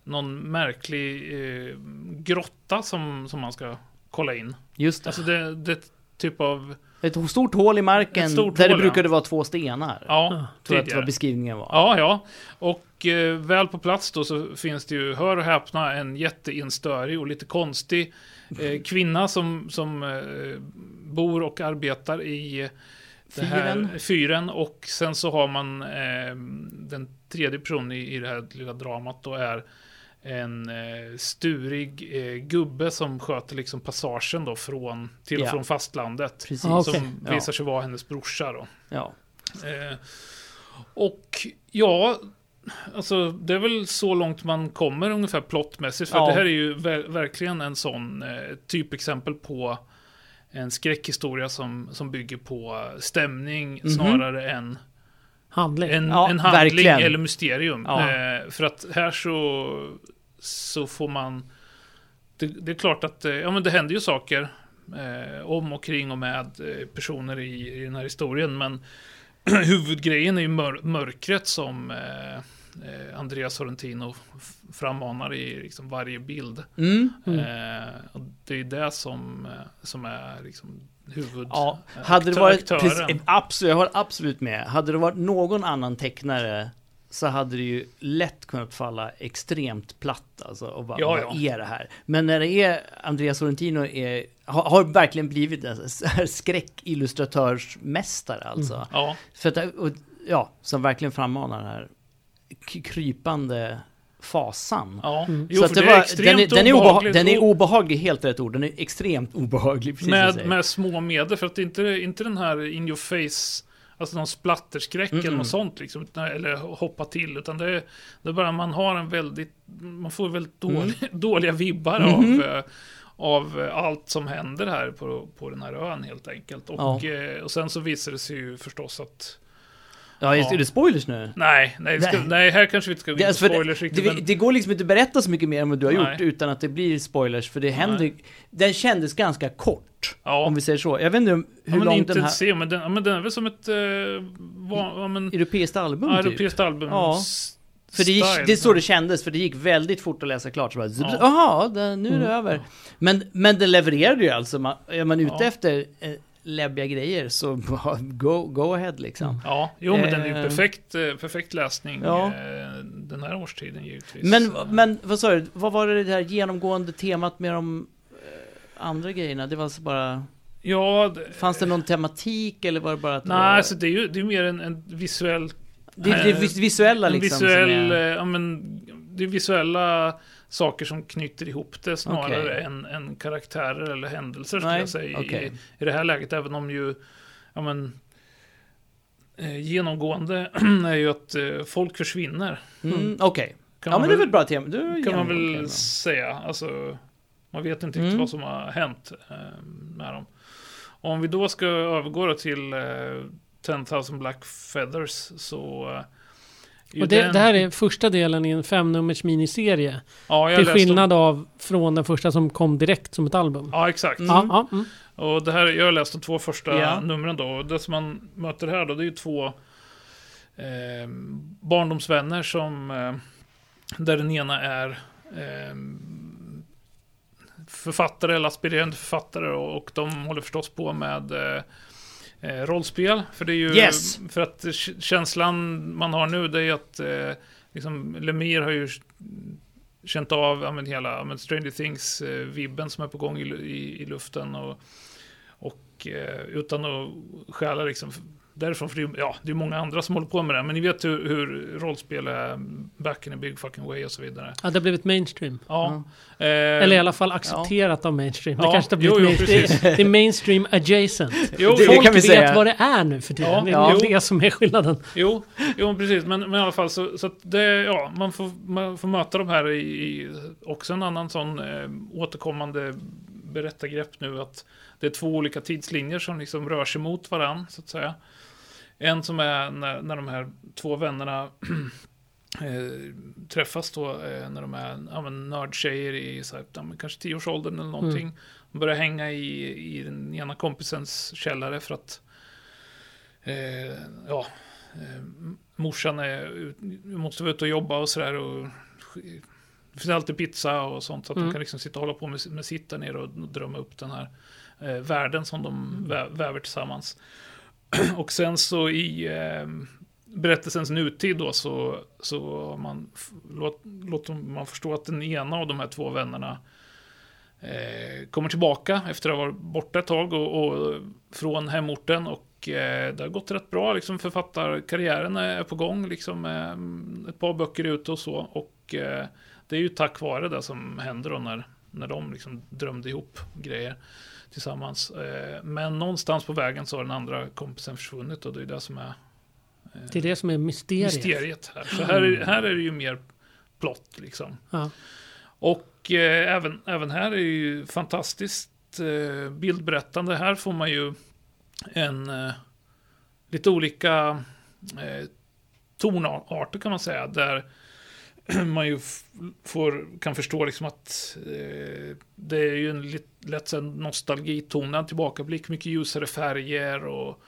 någon märklig eh, grotta som, som man ska kolla in. Just det. Alltså det, det är ett typ av, Ett stort hål i marken där det hål, brukade ja. vara två stenar. ja, tror jag att tidigare. vad beskrivningen var. Ja, ja. Och eh, väl på plats då så finns det ju, hör och häpna, en jätteinstörig och lite konstig eh, kvinna som, som eh, bor och arbetar i det här Fyren. fyren. Och sen så har man eh, den tredje personen i, i det här lilla dramat då är en eh, sturig eh, gubbe som sköter liksom passagen då från, till och Ja. från fastlandet. Precis. Ja, okej. Som Ja. visar sig vara hennes brorsa då. Ja. Eh, och ja, alltså det är väl så långt man kommer ungefär plottmässigt. För Ja. det här är ju ver- verkligen en sån eh, typexempel på en skräckhistoria som, som bygger på stämning Mhm. snarare än Handling. en, Ja, en handling verkligen. eller mysterium. Ja. Eh, för att här så, så får man... Det, det är klart att eh, ja, men det händer ju saker eh, om och kring och med eh, personer i, i den här historien. Men huvudgrejen är ju mör, mörkret som eh, eh, Andreas Sorrentino frammanar i liksom varje bild. Mm. Mm. Eh, och det är det som, som är liksom huvud... Ja, hade det varit... Precis, absolut, jag håller absolut med. Hade det varit någon annan tecknare så hade det ju lätt kunnat falla extremt platt alltså. Och bara, Ja, vad ja. är det här? Men när det är Andreas Sorrentino är, har, har verkligen blivit en skräckillustratörsmästare alltså. Mm. Ja, För att, och, ja, som verkligen frammanar den här krypande fasan. ja. Mm. Jo, så det det är var, extremt den, är, den, är obehag, obehagligt. den är obehaglig, helt rätt ord. Den är extremt obehaglig, precis med, med små medel, för att det inte inte den här in your face, alltså någon splatterskräck Mm-mm. eller något sånt liksom, eller hoppa till, utan det är, det är bara man har en väldigt, man får väldigt Mm. dålig, dåliga vibbar av, eh, av eh, allt som händer här på, på den här ön helt enkelt. Och, eh, och sen så visar det sig ju förstås att, Ja, just, Ja. är det spoilers nu? nej, nej, ska, Nej. nej här kanske vi inte ska gå in på spoilers det, riktigt, det, men, det går liksom inte att berätta så mycket mer än vad du har Nej. gjort utan att det blir spoilers, för det händer... Den kändes ganska kort, ja. om vi säger så. Jag vet inte hur ja, men lång inte den här... se, men den, men den är väl som ett, eh, va, ja, men, Europeiskt album, ja, typ. europeiskt album. Ja. För det, gick, det är så det kändes, för det gick väldigt fort att läsa klart. Så bara, Ja. Jaha, det- nu är det Mm. över. Men, men den levererade ju alltså. Man, är man ute Ja. efter eh, läbbiga grejer så go, go ahead liksom. Ja, jo men den är ju Eh. perfekt, eh, perfekt läsning Ja. eh, den här årstiden givetvis. Men, men vad sa du, vad var det här genomgående temat med de andra grejerna? Det var alltså bara, Ja, det, fanns det någon tematik eller var det bara att det Nej, var, alltså det är ju det är mer en, en visuell... det, det visuella en liksom? visuell, som eh, är, ja men, det visuella saker som knyter ihop det snarare Okej. än, än karaktärer eller händelser skulle jag säga okej. i, i det här läget. Även om ju, ja men, eh, genomgående är ju att eh, folk försvinner. mm, Okej. Kan Ja men det är väl- bra tema. Du, kan man väl säga. Alltså, man vet inte riktigt Mm. vad som har hänt eh, med dem. Om vi då ska övergå då till eh, 10,000 Black Feathers så... Eh, Och det, det här är första delen i en femnummers miniserie. ja, jag Till skillnad Om, av från den första som kom direkt som ett album. ja, exakt. Mm. Ja, ja, mm. Och det här, jag har läst de två första Ja. numren då. Och det som man möter här då, det är ju två eh, barndomsvänner som... Eh, där den ena är eh, författare eller aspirerande författare och, och de håller förstås på med eh, rollspel. För det är ju... Yes. För att känslan man har nu det är att eh, liksom, Lemire har ju känt av ja, men hela men Stranger Things-vibben som är på gång i, i, i luften. Och, och eh, utan att stjäla liksom därifrån, för det är, ja, det är många andra som håller på med det. Men ni vet hur, hur rollspel är back in a big fucking way och så vidare. ja, det har blivit mainstream. Ja. Eh, Eller i alla fall accepterat av mainstream. Det Ja, kanske har jo, blivit jo, mainstream. precis. Det, det är mainstream adjacent. jo, Det- jo, Folk kan vi vet säga. vad det är nu för tiden. Ja, det är ja. det som är skillnaden. Jo, jo precis. Men, men i alla fall så, så att det, ja, man får, man får möta de här i, i också en annan sån eh, återkommande berättargrepp nu att det är två olika tidslinjer som liksom rör sig mot varann så att säga. En som är när, när de här två vännerna eh, träffas då eh, när de är ja, men nördtjejer i så här, ja, kanske tioårsåldern eller någonting. De börjar hänga i, i den ena kompisens källare för att eh, ja, eh, morsan är, måste vara ute och jobba och sådär. och Det finns alltid pizza och sånt så att Mm. de kan liksom sitta och hålla på med, med sitt där nere och drömma upp den här eh, världen som de vä väver tillsammans. och sen så i eh, berättelsens nutid då så, så har man, låt, låter man förstå att den ena av de här två vännerna eh, kommer tillbaka efter att ha varit borta ett tag och, och från hemorten och eh, det har gått rätt bra. Liksom författarkarriären är på gång, liksom, eh, ett par böcker ute och så. Och eh, det är ju tack vare det som händer då när, när de liksom drömde ihop grejer tillsammans. Eh, men någonstans på vägen så har den andra kompisen försvunnit och det är det som är eh, Det är det som är mysteriet. mysteriet här. Så här är, här är det ju mer plott liksom. Ja. Och eh, även, även här är det ju fantastiskt eh, bildberättande. Här får man ju en eh, lite olika eh, tonarter kan man säga. Där man ju får, kan förstå liksom att eh, det är ju en lätt nostalgitonad tillbakablick. Mycket ljusare färger och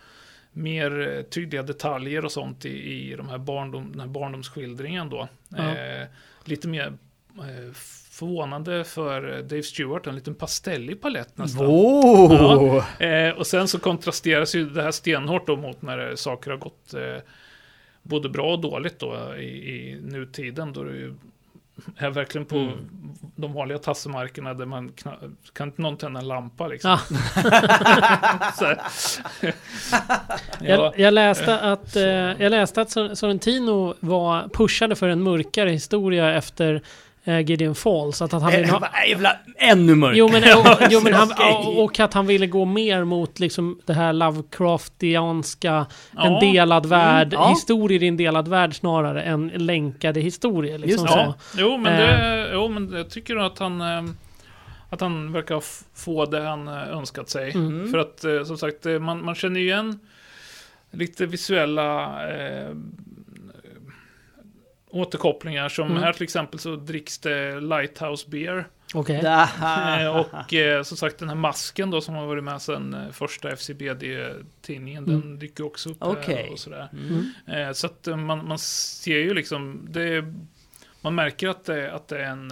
mer eh, tydliga detaljer och sånt i, i de här barndom, den här barndomsskildringen då. Ja. Eh, lite mer eh, förvånande för eh, Dave Stewart, en liten pastellig palett nästan. Wow! Eh, och sen så kontrasteras ju det här stenhårt då mot när saker har gått både bra och dåligt då i, i nutiden. Då det ju är verkligen på Mm. de vanliga tassemarkerna där man kna- kan inte någon tända en lampa liksom. Här. ja, Jag, jag, läste att, eh, jag läste att Sor- Sorrentino var pushade för en mörkare historia efter eh, Gideon Falls. Att, att han ville Eh, ha, vad- Jävla, ännu mörkare! Jo men, och, jo, men han, och att han ville gå mer mot liksom det här Lovecraftianska, en Ja. delad värld, ja. historier i en delad värld snarare än länkade historier. Liksom Just. Ja, jo men, Eh. det, jo men jag tycker att han eh, att han verkar få det han eh, önskat sig. Mm. För att eh, som sagt, eh, man, man känner ju igen lite visuella eh, återkopplingar. Som Mm. här till exempel så dricks det Lighthouse Beer. Okej. Där. Eh, och eh, som sagt den här masken då som har varit med sedan eh, första FCBD-tidningen. Mm. Den dyker också upp här Okej. och sådär. Mm. Eh, så att man, man ser ju liksom, det är, man märker att det, att det är en,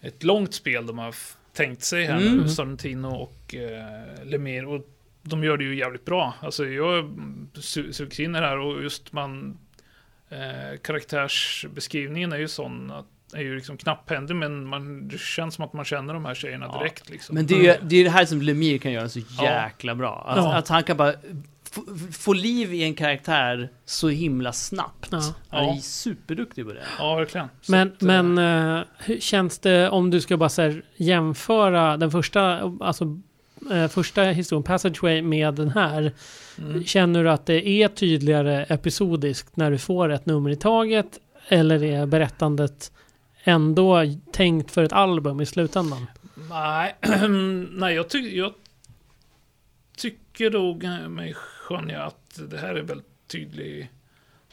ett långt spel de har tänkt sig här Mm. med Sorrentino och eh, Lemire. Och de gör det ju jävligt bra. Alltså jag su- sugs in i det här och just man eh, karaktärsbeskrivningen är ju sån att är ju liksom knapphändig men man, det känns som att man känner de här tjejerna Ja. direkt liksom. Men det är ju det, är det här som Lemire kan göra så Ja. jäkla bra. Att, Ja. att han kan bara få, liv i en karaktär så himla snabbt. Ja. Han är Ja. superduktig på det. Ja, verkligen. Så Men, att, men eh, hur känns det om du ska bara så här, jämföra den första, alltså eh, första historien, Passageway, med den här. mm. Känner du att det är tydligare episodiskt när du får ett nummer i taget? Eller är berättandet ändå tänkt för ett album i slutändan? Nej, nej jag, ty jag tycker nog eh, mig skönja att det här är väldigt tydlig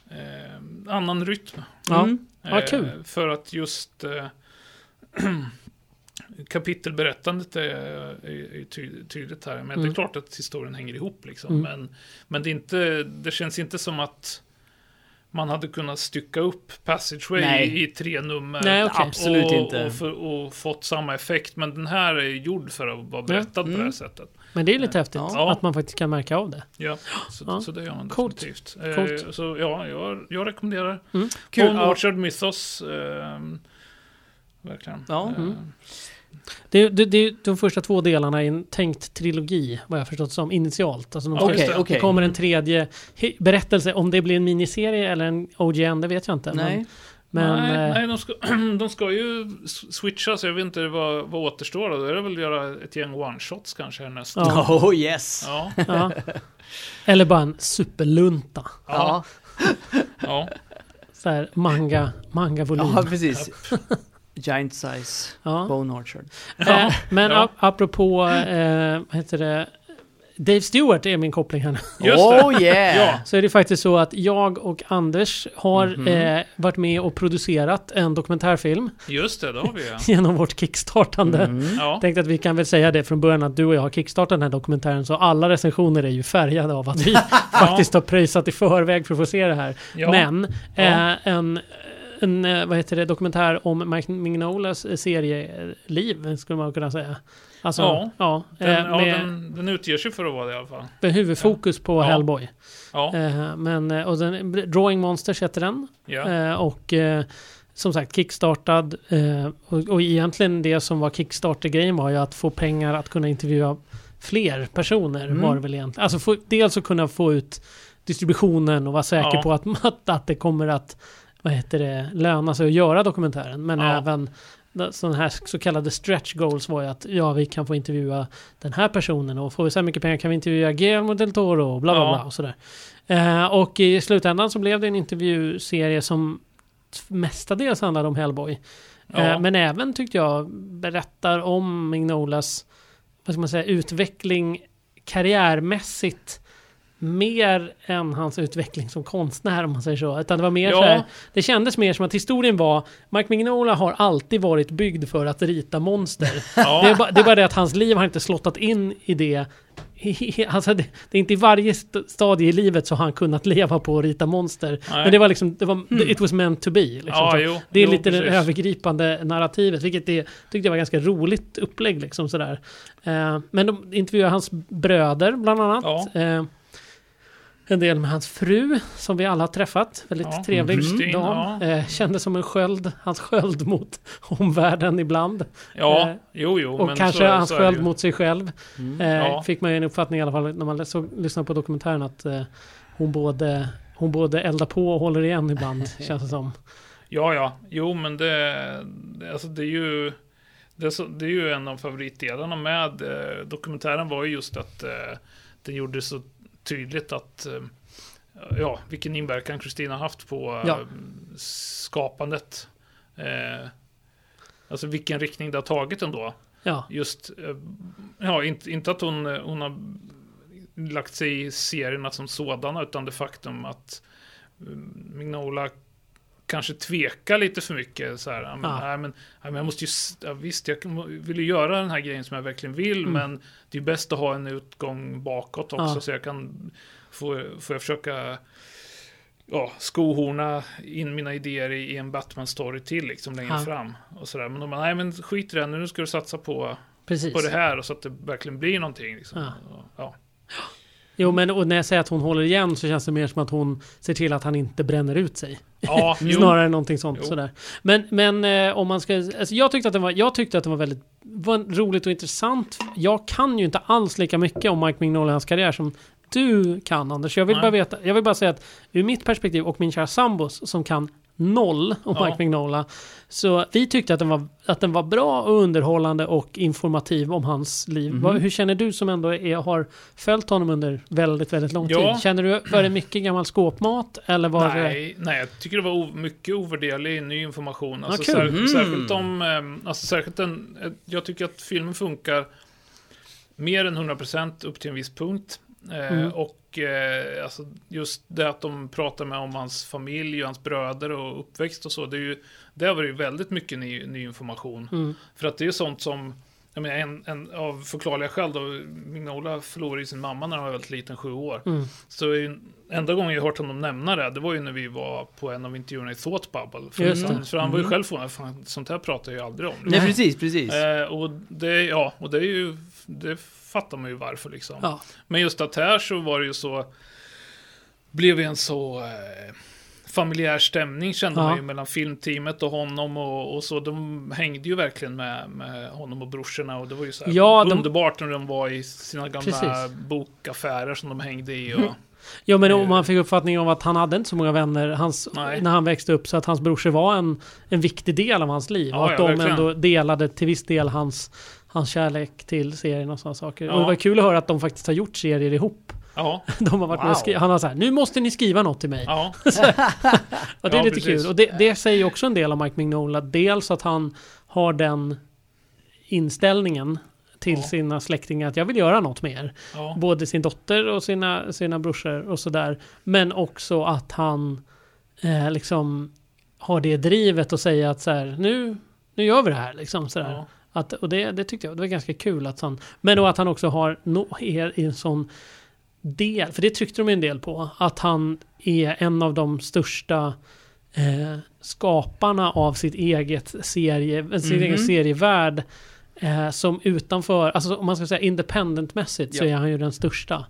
eh, annan rytm. Ja. Mm. Ja, kul. Eh, för att just eh, kapitelberättandet är, är, är ty tydligt här. Men det Mm. är klart att historien hänger ihop liksom. Mm. Men, men det, är inte, det känns inte som att man hade kunnat stycka upp Passageway Nej. i, i tre nummer. Nej, okej. Absolut och, inte. Och, för, och fått samma effekt. Men den här är gjord för att vara berättad på det här Mm. sättet. Men det är lite häftigt Ja. att man faktiskt kan märka av det. Ja, så, Ja. så det gör man Coolt. definitivt. Eh, Coolt. Så ja, jag, jag rekommenderar. Mm. Kul. Orchard Mythos. Eh, verkligen. Ja. Eh, Mm. Det, det, det, de första två delarna i en tänkt trilogi, vad jag förstått som, initialt. Alltså de Okej, första- det. okej. Det kommer en tredje berättelse. Om det blir en miniserie eller en OGN, det vet jag inte. Nej. Men, men nej, eh, nej de, ska, de ska ju switcha, så jag vet inte vad, vad återstår då. Då är det väl att göra ett gäng one-shots kanske härnäst. Ja. Oh yes. Ja, ja. Eller bara en superlunta. ja, Ja, ja. Så här manga, manga-volym. ja precis. Giant size. Ja. Bone Orchard. Eh, men ja. ap- apropå, eh, vad heter det? Dave Stewart är min koppling här nu. Oh yeah! Ja. Så är det faktiskt så att jag och Anders har Mhm. eh, varit med och producerat en dokumentärfilm Just det, det har vi ja. genom vårt kickstartande. Mm. ja. Tänkte att vi kan väl säga det från början att du och jag har kickstartat den här dokumentären så alla recensioner är ju färgade av att vi faktiskt har pröjsat i förväg för att få se det här. ja. Men Ja. eh, en, en eh, vad heter det, dokumentär om Mike Mignolas eh, serieliv skulle man kunna säga. Alltså, Ja. ja, Den, eh, ja den, den utger sig för att vara det i alla fall. med huvudfokus på Ja. Hellboy. Ja, men, och den, Drawing Monsters heter den. ja. Och som sagt kickstartad. Och, och egentligen det som var kickstarter-grejen var ju att få pengar att kunna intervjua fler personer Mm. var det väl egentligen. Alltså få, dels att kunna få ut distributionen och vara säker Ja. på att, att, att det kommer att vad heter det, löna sig att göra dokumentären. Men Ja. även sådana här så kallade stretch goals var ju att ja, vi kan få intervjua den här personen och får vi så här mycket pengar kan vi intervjua Guillermo del Toro och bla bla Ja. bla och sådär. Eh, och i slutändan så blev det en intervjuserie som mestadels handlade om Hellboy. Ja. Eh, men även tyckte jag berättar om Mignolas vad ska man säga, utveckling karriärmässigt mer än hans utveckling som konstnär om man säger så. Utan det var mer Ja. så här, det kändes mer som att historien var Mike Mignola har alltid varit byggd för att rita monster. ja. Det, är bara, det är bara det att hans liv har inte slottat in i det. Alltså det, det är inte i varje st- stadie i livet så har han kunnat leva på att rita monster. Nej. Men det var liksom, det var, it was meant to be. Liksom. ja, jo. det är jo, lite det precis. övergripande narrativet, vilket det tyckte jag var ganska roligt upplägg. Liksom, sådär. Eh, men de intervjuar hans bröder bland annat. Eh, en del med hans fru, som vi alla har träffat. Väldigt Ja, trevlig Kristin, dam. ja. Eh, kändes som en sköld, hans sköld mot omvärlden ibland. Ja, Eh, jo, jo. Och men kanske så, hans så sköld mot sig själv. Mm. Eh, Ja. Fick man ju en uppfattning i alla fall när man så, lyssnar på dokumentären att eh, hon, både, hon både eldar på och håller igen ibland, känns det som. Ja, ja. Jo, men det, det, alltså det är ju... Det är, så, det är ju en av favoritdelarna med eh, dokumentären var ju just att eh, den gjorde så tydligt att eh, ja, vilken inverkan Kristina haft på eh, Ja. skapandet. Eh, alltså vilken riktning det har tagit ändå. Ja, Just, eh, ja, inte, inte att hon, hon har lagt sig i serierna som sådana, utan det faktum att Mignola kanske tvekar lite för mycket. Så här, ja, men, Ja. nej, men, nej, men jag måste ju, ja, visst, jag vill ju göra den här grejen som jag verkligen vill, Mm. men det är bäst att ha en utgång bakåt också, så jag kan, får, får jag försöka ja, skohorna in mina idéer i, en Batman-story till liksom längre fram. Och sådär. Men de bara, nej men skit i det, nu ska du satsa på, Precis. på det här och så att det verkligen blir någonting. Liksom. Ja. Jo, men och när jag säger att hon håller igen så känns det mer som att hon ser till att han inte bränner ut sig. Ja. Snarare än någonting sånt Jo. sådär. Men, men eh, om man ska... Alltså jag, tyckte att den var, jag tyckte att den var väldigt var roligt och intressant. Jag kan ju inte alls lika mycket om Mike Mignola och hans karriär som du kan Anders. Jag vill Nej. bara veta, jag vill bara säga att ur mitt perspektiv och min kära sambos som kan noll om Ja. Mike Mignola. Så vi tyckte att den, var, att den var bra och underhållande och informativ om hans liv. Vad, hur känner du som ändå är, har följt honom under väldigt, väldigt lång Ja. tid? Känner du, var det mycket gammal skåpmat? Eller var det... Nej, nej, jag tycker det var mycket ovärderlig ny information. Alltså, kul. sär, Mm. Särskilt om, eh, alltså särskilt den, eh, jag tycker att filmen funkar mer än 100% upp till en viss punkt. Eh, Mm. Och eh, alltså, just det att de pratar med om hans familj och hans bröder och uppväxt och så. Det är ju, där var det ju väldigt mycket ny, ny information. Mm. För att det är sånt som, jag menar, en, en av förklarliga skäl då, Mignola förlorade ju sin mamma när han var väldigt liten, sju år. Mm. Så ju- enda gången jag hört honom nämna det, det var ju när vi var på en av intervjuerna i Thought Bubble. För, det. för han var ju Mm. själv förvånad, sånt här pratar jag ju aldrig om. Nej, precis, precis. Eh, och det, ja, och det är ju, det fattar man ju varför liksom. Ja. Men just att här så var det ju så, blev en så eh, familjär stämning kände Ja. man ju mellan filmteamet och honom och, och så. De hängde ju verkligen med, med honom och brorsorna och det var ju så här Ja, de- underbart när de var i sina gamla Precis. bokaffärer som de hängde i. Och, Ja men om man fick uppfattningen av att han hade inte så många vänner hans, när han växte upp så att hans brorsor var en, en viktig del av hans liv. Ja, och att ja, de verkligen. ändå delade till viss del hans, hans kärlek till serien och sådana saker. Ja. Och det var kul att höra att de faktiskt har gjort serier ihop. ja, De har varit med och Wow. skrivit, han har sagt nu måste ni skriva något till mig. ja, och det är Ja, lite precis. kul. Och det, det säger också en del om Mike Mignola. Dels att han har den inställningen till Ja. sina släktingar att jag vill göra något mer. ja. Både sin dotter och sina, sina brorsor och sådär. Men också att han eh, liksom har det drivet och säga att så här, nu, nu gör vi det här liksom sådär. ja. Att, och det, det tyckte jag, det var ganska kul att han, men då att han också har, no, är i en sån del, för det tryckte de en del på, att han är en av de största eh, skaparna av sitt eget serie, sin Mhm. egen serievärld. Eh, som utanför, alltså om man ska säga independentmässigt så Ja. är han ju den största.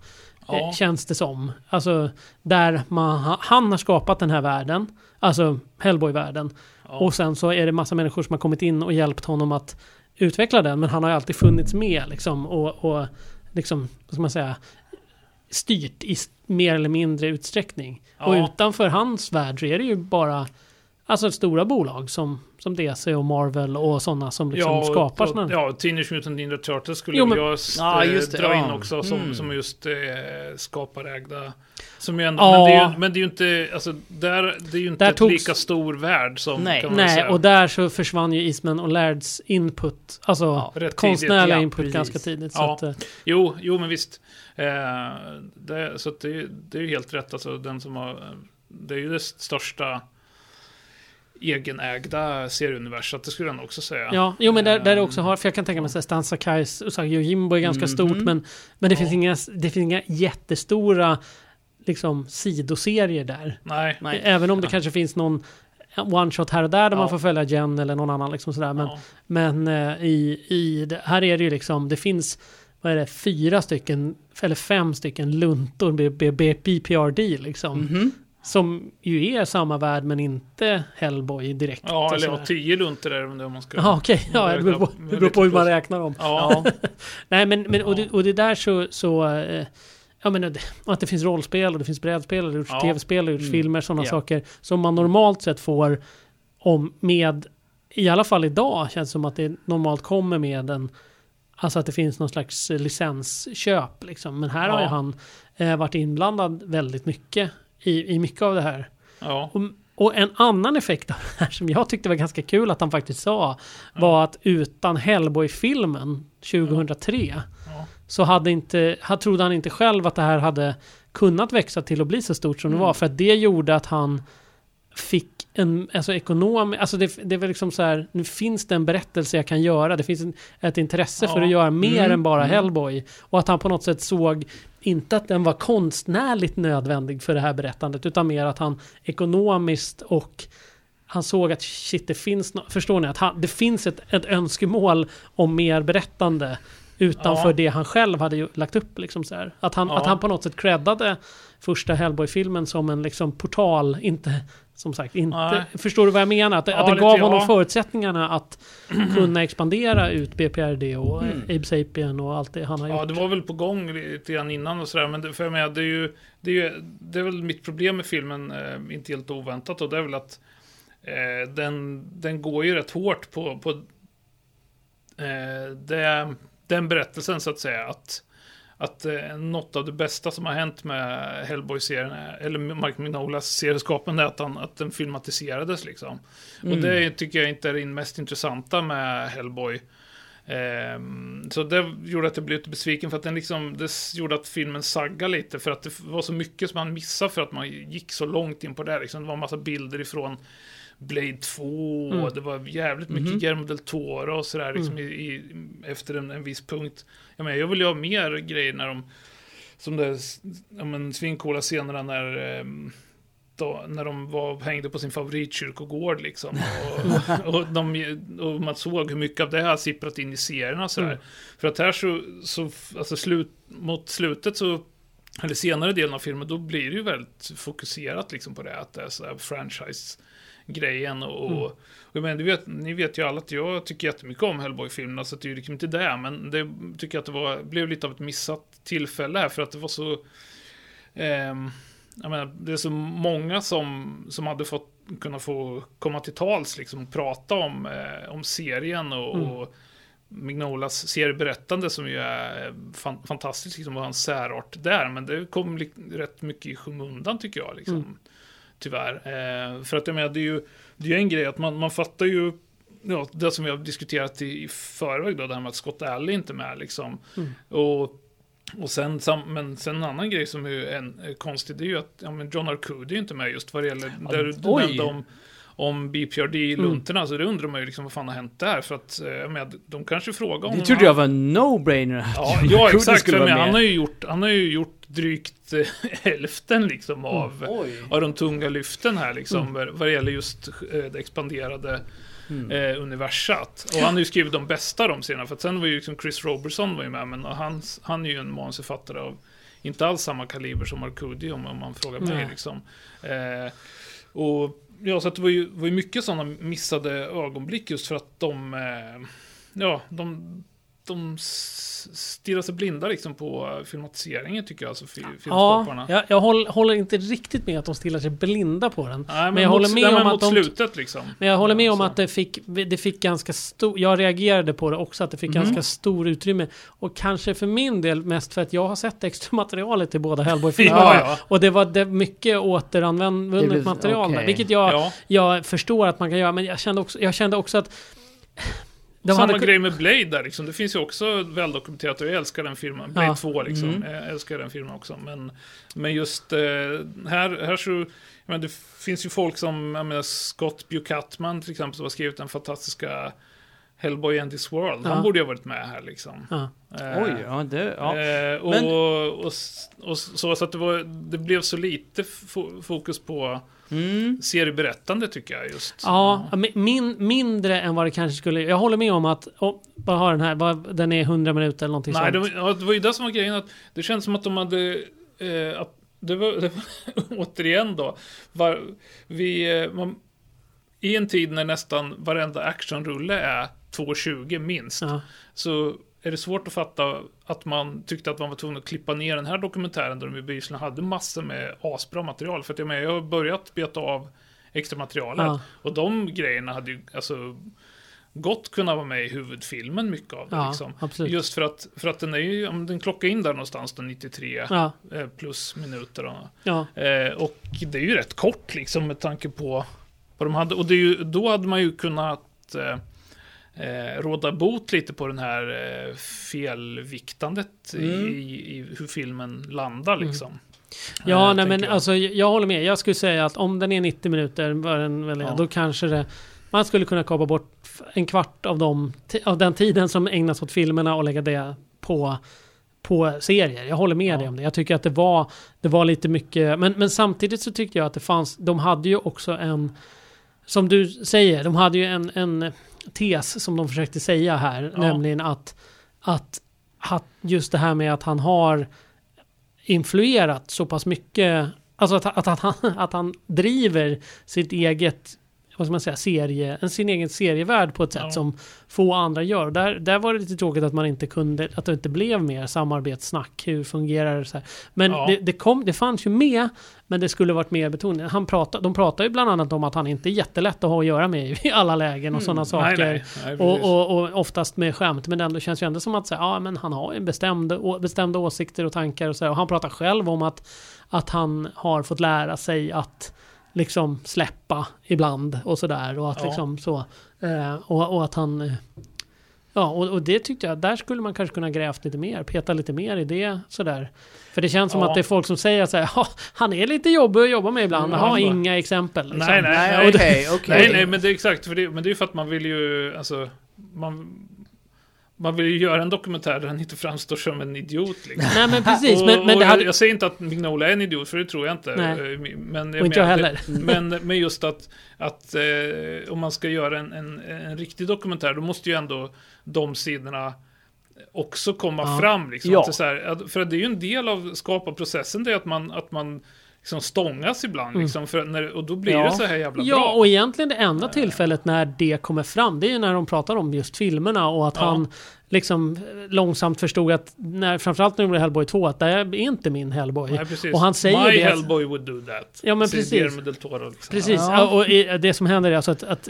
Ja. Eh, känns det som. Alltså där man, han har skapat den här världen. Alltså Hellboy-världen. Ja. Och sen så är det massa människor som har kommit in och hjälpt honom att utveckla den. Men han har ju alltid funnits med liksom. Och, och liksom, vad ska man säga, styrt i mer eller mindre utsträckning. Och Ja. utanför hans värld så är det ju bara Alltså stora bolag som, som DC och Marvel och sådana som liksom och- skapar sådana Ja, Teenage Mutant Ninja Turtles skulle Jo, men- jag s- Ja, just det, dra ja. in också som, Mm. som just eh, skaparägda. Som ju ändå, Ja. men, det är ju, men det är ju inte, alltså där, det är ju inte Där togs- lika stor värld som Nej. kan man Nej, säga. och där så försvann ju Eastman och Lairds input. Alltså Ja, rätt konstnärliga tidigt, ja, input precis. ganska tidigt. Så Ja. att, eh, Jo, jo men visst. Eh, det, så att det, det är ju helt rätt, alltså den som har, det är ju det största egenägda serieuniversat, det skulle jag nog också säga. Ja, jo men där, där det Ehm, också har, för jag kan tänka mig att Stan Sakais Usagi Yojimbo är ganska Mhm. stort men, men det, Ja. finns inga, det finns inga jättestora liksom sidoserier där. Nej. Nej. Även om det Ja. kanske finns någon one shot här och där där Ja. man får följa Jen eller någon annan liksom sådär. Men, Ja. men eh, i, i det, här är det ju liksom, det finns vad är det, fyra stycken eller fem stycken luntor BPRD liksom. Mhm. Som ju är samma värld men inte Hellboy direkt. Ja, eller ja, tio lunter är det om man ska... Jaha okej, ja, det beror på, det beror på hur man räknar dem. Ja, Nej men, men och, det, Ja. och det där så, så eh, menar, det- att det finns rollspel och det finns brädspel och det Ja. tv-spel och Mm. filmer, sådana Ja. saker som man normalt sett får om med, i alla fall idag känns det som att det normalt kommer med en, alltså att det finns någon slags licensköp liksom. Men här har ju Ja. han eh, varit inblandad väldigt mycket i, i mycket av det här. ja, Och, och en annan effekt av det här som jag tyckte var ganska kul att han faktiskt sa var att utan Hellboy-filmen 2003 ja. så hade inte, han trodde han inte själv att det här hade kunnat växa till att bli så stort som det Mm. var. För att det gjorde att han fick en, alltså ekonom, alltså det, det är väl liksom så här, nu finns det en berättelse jag kan göra, det finns en, ett intresse för Ja. att göra mer Mm. än bara Mm. Hellboy. Och att han på något sätt såg, inte att den var konstnärligt nödvändig för det här berättandet, utan mer att han ekonomiskt och han såg att shit, det finns, no- förstår ni, att han, det finns ett, ett önskemål om mer berättande utanför Ja. det han själv hade lagt upp. Liksom så här. Att, han, Ja. att han på något sätt creddade första Hellboy-filmen som en liksom portal, inte som sagt, inte... Nej. Förstår du vad jag menar? Att, Ja, att det gav honom ja. förutsättningarna att kunna expandera ut BPRD och Mm. Abe Sapien och allt det han har Ja, gjort. det var väl på gång lite grann innan och sådär. Men det, för jag menar, det är ju, det är ju, det är väl mitt problem med filmen, eh, inte helt oväntat, och det är väl att eh, den, den går ju rätt hårt på, på eh, det, den berättelsen så att säga. Att, att eh, något av det bästa som har hänt med Hellboy-serien, eller Mike Mignolas serieskapen, är att, han, att den filmatiserades liksom. Mm. Och det tycker jag inte är det mest intressanta med Hellboy. Ehm, så det gjorde att jag blev lite besviken för att den liksom, det gjorde att filmen saggade lite för att det var så mycket som man missade för att man gick så långt in på det. Liksom. Det var en massa bilder ifrån Blade 2 Mm. och det var jävligt mycket Mhm. Guillermo del Toro och sådär liksom Mm. i, i, efter en, en viss punkt. Jag, menar, jag vill ju ha mer grejer när de, som det, ja men svincoola scenerna när ehm, då, när de var, hängde på sin favoritkyrkogård liksom. Och, och, de, och man såg hur mycket av det har sipprat in i serierna sådär. Mm. För att här så, så alltså slut, mot slutet så, eller senare delen av filmen, då blir det ju väldigt fokuserat liksom på det, att det är sådär franchise-grejen och, Mm. och jag menar, vet, ni vet ju alla att jag tycker jättemycket om Hellboy-filmerna, så det är ju liksom inte det, men det tycker jag att det var, blev lite av ett missat tillfälle här, för att det var så, ehm, jag menar, det är så många som, som hade fått kunna få komma till tals liksom, och prata om, eh, om serien och, Mm. och Mignolas serieberättande som ju är eh, fan, fantastiskt, liksom, och hans särart där, men det kom rätt mycket i skymundan tycker jag, liksom, Mm. Tyvärr. Eh, för att jag menar, det är ju, det är en grej att man, man fattar ju Ja, det som vi har diskuterat i, i förväg då, det här med att Scott Alley inte är med liksom. Mm. Och, och sen, sam, men sen en annan grej som är, en, är konstig, det är ju att ja, men John Arcudi är inte med just vad det gäller, där du nämnde om, om BPRD-luntorna, så det undrar man ju liksom vad fan har hänt där, för att, eh, menar, de kanske frågar om... Det trodde jag var en no-brainer. Ja, ja exakt, för men han, med. har ju gjort, han har ju gjort drygt eh, hälften liksom av, Oj. av de tunga lyften här liksom, vad, vad det gäller just eh, det expanderade Mm. eh, universat. Och han har ju skrivit de bästa de serierna, för att sen var ju liksom Chris Robertson var ju med, men han, han är ju en manusförfattare av inte alls samma kaliber som Arcudi om, om man frågar mig liksom. Eh, och ja, så att det var ju, var ju mycket sådana missade ögonblick just för att de, eh, ja, de, de stirrar sig blinda liksom på filmatiseringen tycker jag, alltså filmskaparna. Ja, jag, jag håller, håller inte riktigt med att de stirrar sig blinda på den. Nej, men, Men jag mot, håller med om att de- slutet liksom. Men jag håller med om att det fick, det fick ganska stor... Jag reagerade på det också, att det fick Mhm. ganska stor utrymme. Och kanske för min del mest för att jag har sett extra materialet till båda Hellboy-filmerna. Ja, ja. Och det var det mycket blev- material där. okej. Vilket jag, Ja. jag förstår att man kan göra, men jag kände också, jag kände också att... De Samma hade, grej med Blade där liksom. Det finns ju också väldokumenterat och jag älskar den filmen. Blade Ja. 2 liksom. Mm. Jag älskar den filmen också. Men, men just eh, här, här så... Jag menar, det finns ju folk som, jag menar, Scott Bucatman till exempel, som har skrivit den fantastiska Hellboy and this world. Ja. Han borde ju ha varit med här liksom. ja. Eh, Oj, ja det... Ja. Eh, och, Men- och, och, och så, så att det, var, det blev så lite fo- fokus på Mm. serieberättande tycker jag just. Ja, mi- min, mindre än vad det kanske skulle... Jag håller med om att... Oh, vad har den här? Vad, den är 100 minuter eller någonting Nej, det sånt. var, ja, det var ju det som var grejen. Att det känns som att de hade... Eh, att det var, det var återigen då. Var, vi, eh, man, I en tid när nästan varenda actionrulle är 2.20 minst. Ja. Så är det svårt att fatta att man tyckte att man var tvungen att klippa ner den här dokumentären där de bevisligen hade massor med asbra material. För att jag, menar, jag har börjat beta av extra materialet. Ja. Och de grejerna hade ju alltså gott kunnat vara med i huvudfilmen, mycket av det. Ja, liksom. absolut. Just för att, för att den är ju, om den klockar in där någonstans, den 93 Ja, eh, plus minuter. Och, eh, och det är ju rätt kort liksom med tanke på vad de hade. Och ju, då hade man ju kunnat eh, eh, råda bot lite på den här eh, felviktandet Mm. i, i hur filmen landar Mm. liksom. Ja, Eh, nej men jag. alltså jag håller med. Jag skulle säga att om den är 90 minuter, vad den väl är, Ja. då kanske det... Man skulle kunna kapa bort en kvart av, dem, av den tiden som ägnas åt filmerna och lägga det på, på serier. Jag håller med Ja. dig om det. Jag tycker att det var, det var lite mycket... Men, men samtidigt så tyckte jag att det fanns... De hade ju också en... Som du säger, de hade ju en, en tes som de försökte säga här. Ja. Nämligen att, att, att just det här med att han har influerat så pass mycket. Alltså att, att, att, han, att han driver sitt eget vad ska man säga, serie, en, sin egen serievärld på ett sätt Ja. som få andra gör. Där, där var det lite tråkigt att man inte kunde, att det inte blev mer samarbetssnack. Hur fungerar det så här? Men Ja. det, det, kom, det fanns ju med, men det skulle varit mer. Han pratar, de pratar ju bland annat om att han inte är jättelätt att ha att göra med i alla lägen och sådana Nej, saker. nej, nej, Och, precis. och, och oftast med skämt, men ändå känns ju ändå som att säga, ja, men han har bestämd, bestämda åsikter och tankar och så här. Och han pratar själv om att, att han har fått lära sig att liksom släppa ibland och sådär. Och att Ja. liksom så. Eh, och, och att han... eh, Ja, och, och det tyckte jag, där skulle man kanske kunna grävt lite mer, peta lite mer i det sådär. För det känns som Ja. att det är folk som säger så här, "Ja, han är lite jobbig att jobba med ibland, Mm, har inga exempel. Liksom. Nej, nej. Nej, okej, okej. Nej, nej, men det är exakt. För det, men det är ju för att man vill ju, alltså, man, man vill ju göra en dokumentär där han inte framstår som en idiot. Liksom. Nej men precis, och, men, men det jag, hade... jag säger inte att Mignola är en idiot, för det tror jag inte. Nej. Eh, Men, Och inte jag heller. Men, men just att, att eh, om man ska göra en, en, en riktig dokumentär, då måste ju ändå de sidorna också komma Ja. fram. Liksom. Ja. Så här, för det är ju en del av skaparprocessen, det är att man, att man liksom stångas ibland. Mm. Liksom, för när, och då blir Ja. det så här jävla Ja, bra. och egentligen det enda tillfället när det kommer fram, det är ju när de pratar om just filmerna och att Ja. han liksom långsamt förstod att, när, framförallt när det blev Hellboy 2, att det är inte min Hellboy. Nej. Och han säger My det Hellboy would do that. Ja, men precis. Del Toro, liksom. Precis, Ja. och det som händer är alltså att, att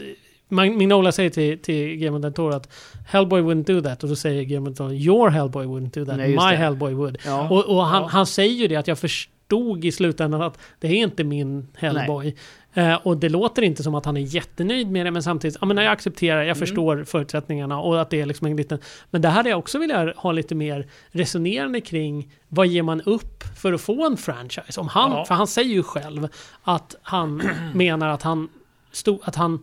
Mignola säger till, till Guillermo del Toro att Hellboy wouldn't do that och då säger Guillermo del Toro Your Hellboy wouldn't do that, Nej, my det. Hellboy would. Ja. Och, och han, Ja. han säger ju det att jag förstod i slutändan att det är inte min Hellboy. Eh, och det låter inte som att han är jättenöjd med det men samtidigt, ja men jag accepterar, jag Mm. förstår förutsättningarna och att det är liksom en liten... Men det här hade jag också velat ha lite mer resonerande kring vad ger man upp för att få en franchise? Om han, Ja. För han säger ju själv att han menar att han, stod, att han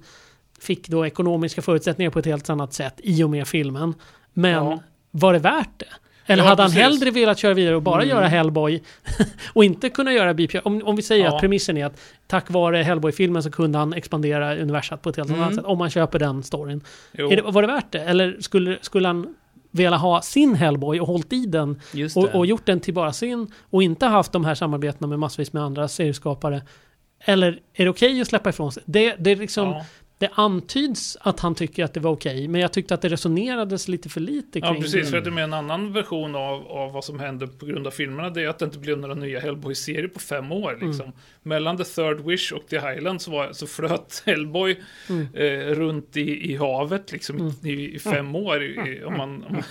fick då ekonomiska förutsättningar på ett helt annat sätt i och med filmen. Men Ja. var det värt det? Eller Ja, hade han precis. hellre velat köra vidare och bara Mm. göra Hellboy och inte kunna göra BP? Om, om vi säger Ja. att premissen är att tack vare Hellboy-filmen så kunde han expandera universat på ett helt Mm. annat sätt. Om man köper den storyn. Det, var det värt det? Eller skulle, skulle han vilja ha sin Hellboy och hållit i den och, och gjort den till bara sin och inte haft de här samarbetena med massvis med andra serieskapare? Eller är det okej att släppa ifrån sig? Det, det, är liksom, ja. Det antyds att han tycker att det var okej, men jag tyckte att det resonerades lite för lite kring Ja, precis. För det. att med en annan version av, av vad som hände på grund av filmerna, det är att det inte blev några nya Hellboy-serier på fem år. Liksom. Mm. Mellan The Third Wish och The Highlands så, var, så flöt Hellboy Mm. eh, runt i, i havet liksom, Mm. i, i fem år. I, om man... Om,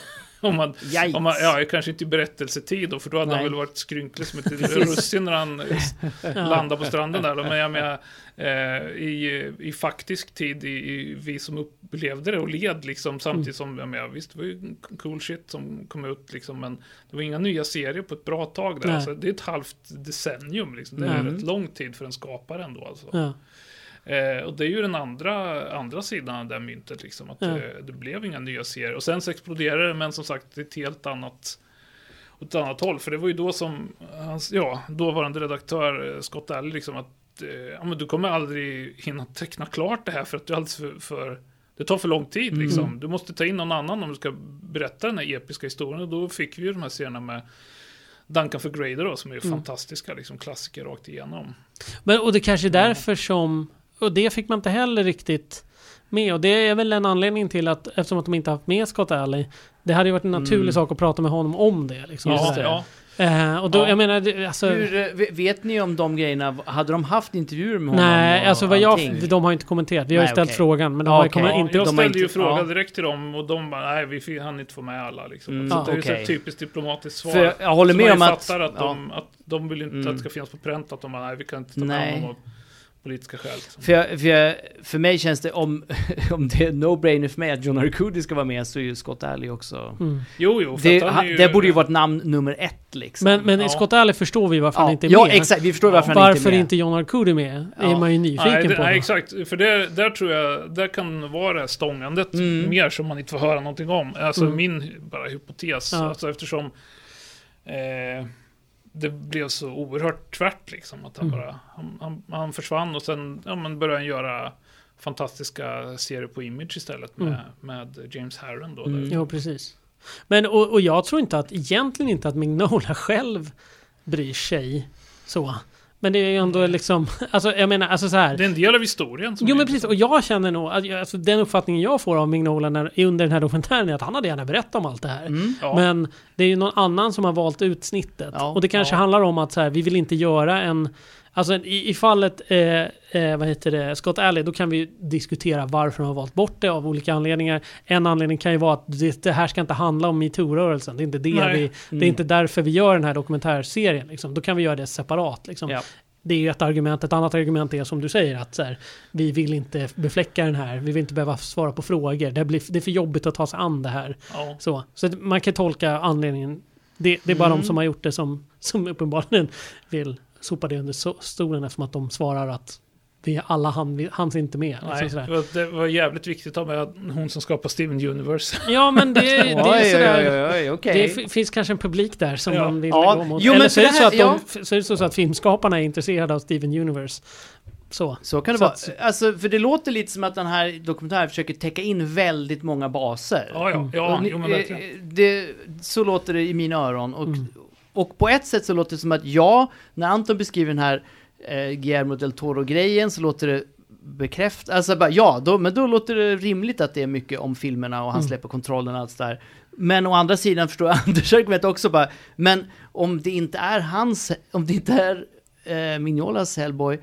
om man, Yikes. om man, ja, kanske inte i berättelsetid då, för då hade Nej. han väl varit skrynklig som ett russin när han landade på stranden där. Då. Men jag menar, eh, i, i faktisk tid, i, i, vi som upplevde det och led liksom, samtidigt som, jag menar, visst, det var ju cool shit som kom ut liksom, men det var inga nya serier på ett bra tag där. Alltså, det är ett halvt decennium, liksom. det är Mm. rätt lång tid för en skapare ändå. Alltså. Ja. Eh, och det är ju den andra, andra sidan av det myntet, liksom, att Ja. eh, det blev inga nya serier. Och sen så exploderade det, men som sagt, det är ett helt annat åt ett annat håll. För det var ju då som hans, ja, dåvarande redaktör eh, Scott Alley liksom att eh, ja, men du kommer aldrig hinna teckna klart det här för att du alldeles för, för det tar för lång tid Mm. liksom. Du måste ta in någon annan om du ska berätta den här episka historien. Och då fick vi ju de här serierna med Duncan för Grader då, som är ju Mm. fantastiska liksom, klassiker rakt igenom. Men, och det kanske är därför som... Och det fick man inte heller riktigt med. Och det är väl en anledning till att eftersom att de inte haft med Scott Alley. Det hade ju varit en naturlig Mm. sak att prata med honom om det. Liksom, Just Ja, sådär. ja. Eh, och då, Ja. jag menar, det- alltså... Hur, eh, ve- vet ni om de grejerna? Hade de haft intervjuer med honom? Nej, alltså vad jag, de har inte kommenterat. Vi har ju Nej, ställt okej. frågan, men de har ju inte... jag de har ställde ju inte- fråga ja. direkt till dem och de bara, nej vi hann inte få med alla liksom. Mm, så det är ju okej. typiskt diplomatiskt svar. För jag håller med om ju att... att, de, att de vill inte Mm. att det ska finnas på pränt att de bara, nej vi kan inte ta med Nej. honom och politiska skäl. Liksom. För, jag, för, jag, för mig känns det, om, om det är no-brainer för mig att John Arcudi ska vara med så är ju Scott Alley också. Mm. Jo, jo. för Det, han ha- är ju- det borde ju vara ett namn nummer ett liksom. Men, men Ja. i Scott Alley förstår vi varför han ja, inte är ja med. exakt, vi förstår varför han Varför inte är med. inte John Arcudi med? är Ja. man ju nyfiken Nej, det, på. nej, exakt. För det, där tror jag, där kan vara det här stångandet Mm. mer som man inte får höra någonting om. Alltså Mm. min bara hypotes, Ja. alltså eftersom eh, det blev så oerhört tvärt liksom. Att han Mm. bara, han, han, han försvann och sen ja, men började han göra fantastiska serier på Image istället med, Mm. med James Harren då. Mm. Jo, precis. Men och, och jag tror inte att, egentligen inte att Mignola själv bryr sig så. Men det är ju ändå liksom, alltså jag menar, alltså så här. Det är en del av historien. Som Jo men precis, och jag känner nog, att jag- alltså den uppfattningen jag får av Mignola när, under den här dokumentären är att han hade gärna berättat om allt det här. Mm. Ja. Men det är ju någon annan som har valt ut snittet. Ja, och det kanske ja. handlar om att så här, vi vill inte göra en... Alltså i, i fallet, eh, eh, vad heter det, Scott Alley, då kan vi diskutera varför de har valt bort det av olika anledningar. En anledning kan ju vara att det, det här ska inte handla om metoo-rörelsen. Det är inte det Nej. vi... Det Mm. är inte därför vi gör den här dokumentärserien. Liksom. Då kan vi göra det separat. Liksom. Ja. Det är ju ett argument. Ett annat argument är som du säger att så här, vi vill inte befläcka den här. Vi vill inte behöva svara på frågor. Det, blir, det är för jobbigt att ta sig an det här. Ja. Så, så man kan tolka anledningen. Det, det är bara Mm. de som har gjort det som, som uppenbarligen vill sopa det under stolen eftersom att de svarar att vi alla han, hanns inte med. Liksom Nej, sådär. det var- det jävligt viktigt att ha med hon som skapar Steven Universe. Ja men det, det är sådär. oj, oj, oj, okej. Det finns kanske en publik där som Ja. man vill Ja, gå mot. jo, Eller men så är det för så det att, här- de, så är det så att filmskaparna är intresserade av Steven Universe. Så. Så kan det Så vara. att- Alltså, för det låter lite som att den här dokumentären försöker täcka in väldigt många baser. Ja, ja, Mm. ja, ni- jo men eh, det, så låter det i mina öron. Och, Mm. Och på ett sätt så låter det som att ja, när Anton beskriver den här eh, Guillermo del Toro-grejen så låter det bekräfta, alltså bara ja, då, men då låter det rimligt att det är mycket om filmerna och han Mm. släpper kontrollen och allt sådär. Men å andra sidan förstår jag Anders argument också bara, men om det inte är hans, om det inte är eh, Mignolas Hellboy,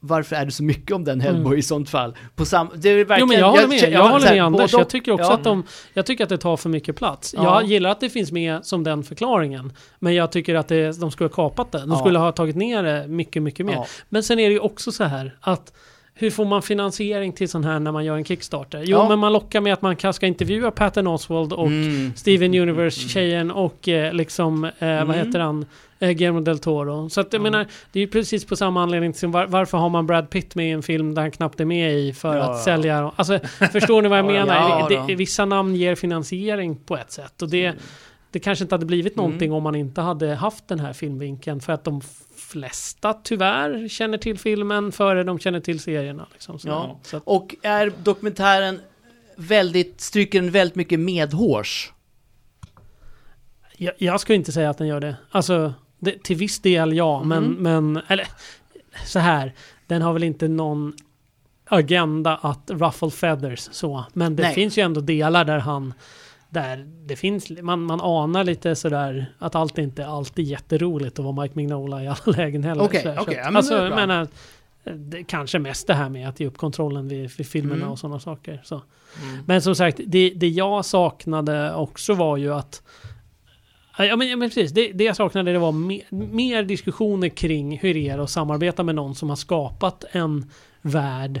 varför är det så mycket om den Hellboy Mm. i sånt fall? På sam, det är verkligen, Jo men jag håller med, jag, ja, håller så här, med Anders. Jag tycker också Ja. att de, jag tycker att det tar för mycket plats. Ja. Jag gillar att det finns med som den förklaringen. Men jag tycker att det, de skulle ha kapat det. De Ja. skulle ha tagit ner det mycket, mycket mer. Men sen är det ju också så här att hur får man finansiering till sån här när man gör en Kickstarter? Jo, Ja. men man lockar med att man kanske ska intervjua Patton Oswald och Mm. Steven Universe-tjejen och eh, liksom, eh, vad Mm. heter han, eh, Guillermo del Toro. Så att jag Mm. menar, det är ju precis på samma anledning till var, varför har man Brad Pitt med i en film där han knappt är med i för Ja, att ja. sälja Alltså, förstår ni vad jag Ja, menar? ja, det, vissa namn ger finansiering på ett sätt och det, det kanske inte hade blivit Mm. någonting om man inte hade haft den här filmvinkeln för att de flesta tyvärr känner till filmen före de känner till serierna. Liksom, Ja. att, Och är dokumentären väldigt, stryker den väldigt mycket medhårs? Jag, jag skulle inte säga att den gör det. Alltså, det, till viss del ja, men, Mhm. men... Eller, så här. Den har väl inte någon agenda att ruffle feathers så. Men det Nej. finns ju ändå delar där han... Där det finns... Man, man anar lite sådär att allt inte är alltid jätteroligt att vara Mike Mignola i alla lägen heller. Okej, okej, att- ja, men alltså, är jag menar... Det, kanske mest det här med att ge upp kontrollen vid, vid filmerna Mm. och sådana saker. Så. Mm. Men som sagt, det, det jag saknade också var ju att Ja men, ja, men precis, det, det jag saknade det var mer, mer diskussioner kring hur det är att samarbeta med någon som har skapat en värld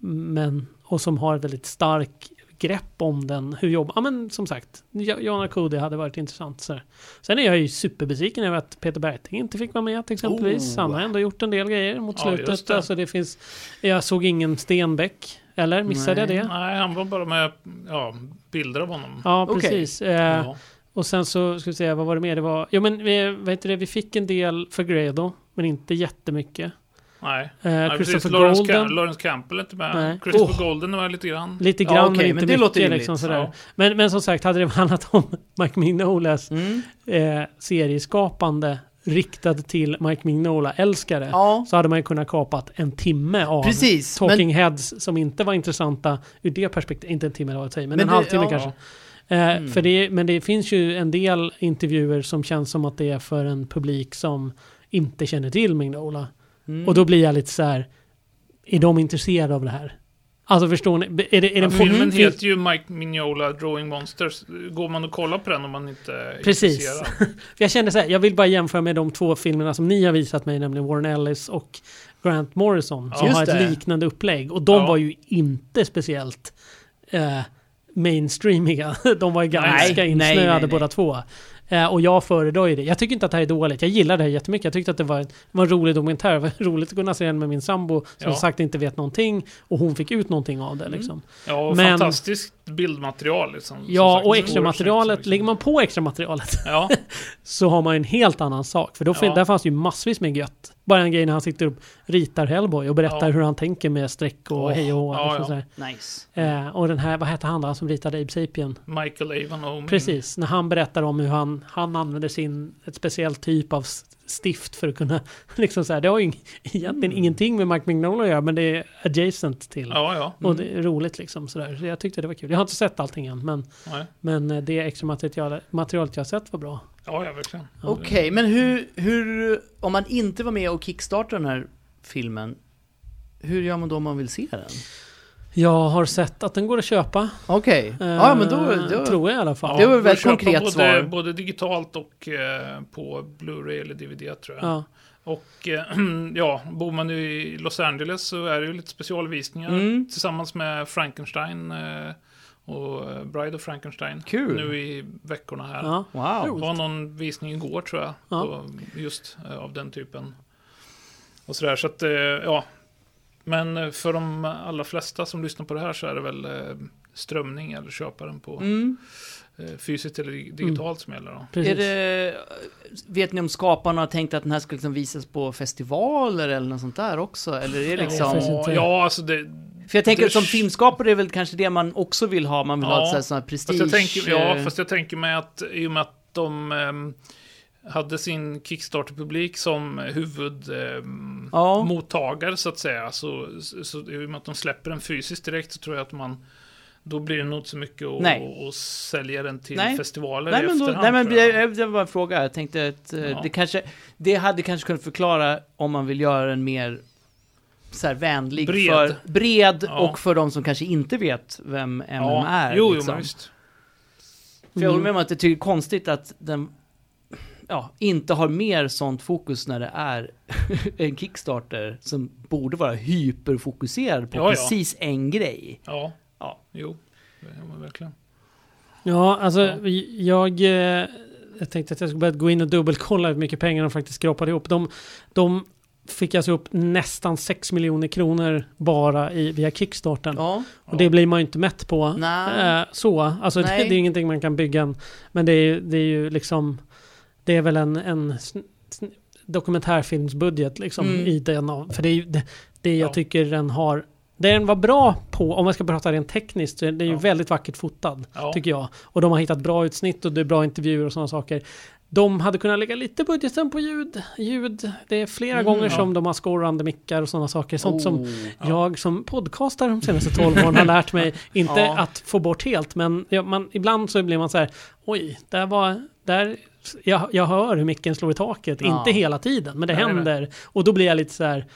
men, och som har ett väldigt starkt grepp om den. Hur jobbar... Ja men som sagt, Jo- Jan Arcudi hade varit intressant. Så. Sen är jag ju superbesviken över att Peter Berting inte fick vara med till exempelvis. Oh. Han har ändå gjort en del grejer mot Ja, slutet. det. Alltså det finns... Jag såg ingen Stenbeck. Eller missade jag Nej. det? Nej, han var bara med ja, bilder av honom. Ja, precis. Eh, Ja. Och sen så ska vi se, vad var det mer? Det var... Jo men vi, vad heter det, vi fick en del för Gredo, men inte jättemycket. Nej. Eh, Nej. Christopher Lawrence, Golden, Lawrence Campbell är inte med. Nej. Christopher Oh. Golden är med lite grann. lite Ja, grann okej, men inte men det mycket. låter rimligt. liksom, sådär. Ja. Men, men som sagt, hade det handlat om Mike Mignolas Mm. eh, serieskapande riktad till Mike Mignola-älskare Ja, så hade man ju kunnat kapat en timme av precis. Talking Heads som inte var intressanta ur det perspektivet. Inte en timme jag säger, men, Men en det- halvtimme ja. kanske. Eh, Mm. för det, men det finns ju en del intervjuer som känns som att det är för en publik som inte känner till Mignola. Mm. Och då blir jag lite så här, är de intresserade av det här? Alltså förstår ni? Är det, är det Ja, en filmen heter ju Mike Mignola Drawing Monsters. Går man och kollar på den om man inte är Precis. intresserad? Jag kände så här, jag vill bara jämföra med de två filmerna som ni har visat mig, nämligen Warren Ellis och Grant Morrison, som Ja, har ett det. liknande upplägg. Och de Ja. var ju inte speciellt eh, mainstreamiga. De var ju ganska Nej, insnöade nej, nej. båda två. Eh, och jag föredrar ju det. Jag tycker inte att det här är dåligt. Jag gillar det här jättemycket. Jag tyckte att det var en, var en rolig dokumentär. Det var roligt att kunna se den med min sambo som Ja. sagt inte vet någonting. Och hon fick ut någonting av det Mm. liksom. Ja, och Men- fantastiskt bildmaterial liksom. Som Ja, sagt, och extra materialet, liksom. lägger man på extra materialet Ja, så har man en helt annan sak. För då, Ja. där fanns ju massvis med gött. Bara en grej när han sitter och ritar Hellboy och berättar Ja. hur han tänker med streck och Åh, hej och hå. ja, liksom ja. Nice. Eh, och den här, vad hette han då, han som ritade Abe Sapien? Michael Avon. Precis, när han berättar om hur han, han använder sin, ett speciellt typ av stift för att kunna, liksom så här, det har ju ing- egentligen ingenting med Mike Mignola att göra, men det är adjacent till. Ja, ja. Och det är roligt liksom sådär. Så jag tyckte det var kul. Jag har inte sett allting än, men, Nej. men eh, det extra material, materialet jag har sett var bra. Ja, ja, verkligen. Ja. Okej, men hur, hur, om man inte var med och kickstartade den här filmen, hur gör man då om man vill se den? Jag har sett att den går att köpa. Okej, Eh, ja men då, då Tror jag i alla fall. Det var Ja, ett konkret både, svar. Både digitalt och eh, på Blu-ray eller DVD tror jag. Ja. Och eh, ja, bor man i Los Angeles så är det ju lite specialvisningar Mm. tillsammans med Frankenstein eh, och eh, Bride of Frankenstein. Kul. Nu i veckorna här. Ja. Det Wow. var någon visning igår tror jag. Ja. På, just eh, av den typen. Och sådär. Så att, eh, ja. Men eh, för de allra flesta som lyssnar på det här så är det väl eh, strömning eller köpa den på Mm. eh, fysiskt eller dig- digitalt som gäller. Då. Precis. Är det, vet ni om skaparna har tänkt att den här ska liksom visas på festivaler eller något sånt där också? Eller är det liksom... Ja, ja, alltså det... För jag tänker att som filmskapare är väl kanske det man också vill ha. Man vill ha Ja, ett sånt här- prestige. Fast jag tänker, ja, fast jag tänker mig att i och med att de ehm, hade sin Kickstarter-publik som huvudmottagare Ja. så att säga. Så, så, så i och med att de släpper den fysiskt direkt så tror jag att man då blir det nog inte så mycket att sälja den till Nej. festivaler Nej men, då, nej men jag. det, var bara en fråga. Jag tänkte att eh, Ja. det kanske... Det hade kanske kunnat förklara om man vill göra den mer så här vänlig Bred. för bred Ja. och för de som kanske inte vet vem MM ja. är. Jo, jo, liksom. men visst. För jag håller med Mm. om att det är konstigt att den ja, inte har mer sånt fokus när det är en Kickstarter som borde vara hyperfokuserad på Ja, ja. precis en grej. Ja, Ja. jo. Ja, verkligen. Ja, alltså Ja. jag... eh, Jag tänkte att jag skulle börja gå in och dubbelkolla hur mycket pengar de faktiskt skrapade ihop. De, de fick alltså upp nästan 6 miljoner kronor bara i, via Kickstarten. Ja, Och det blir man ju inte mätt på. Nej. Eh, så, alltså det, Nej. det är ingenting man kan bygga en, Men det är, det är ju liksom... Det är väl en, en dokumentärfilmsbudget liksom Mm. i den av, För det är det, det jag Ja. tycker den har... Det den var bra på, om man ska prata rent tekniskt, så det är ju Ja. väldigt vackert fotad. Ja. Tycker jag. Och de har hittat bra utsnitt och det är bra intervjuer och sådana saker. De hade kunnat lägga lite budgeten på ljud. ljud. Det är flera Mm, gånger ja. som de har scorrande mickar och sådana saker. Sånt som Oh. Ja. jag som podcastare de senaste 12 åren har lärt mig, inte Ja. att få bort helt, men man, ibland så blir man så här, oj, där var, där, jag, jag hör hur micken slår i taket, Ja. inte hela tiden, men det Nej, händer. Och då blir jag lite så här,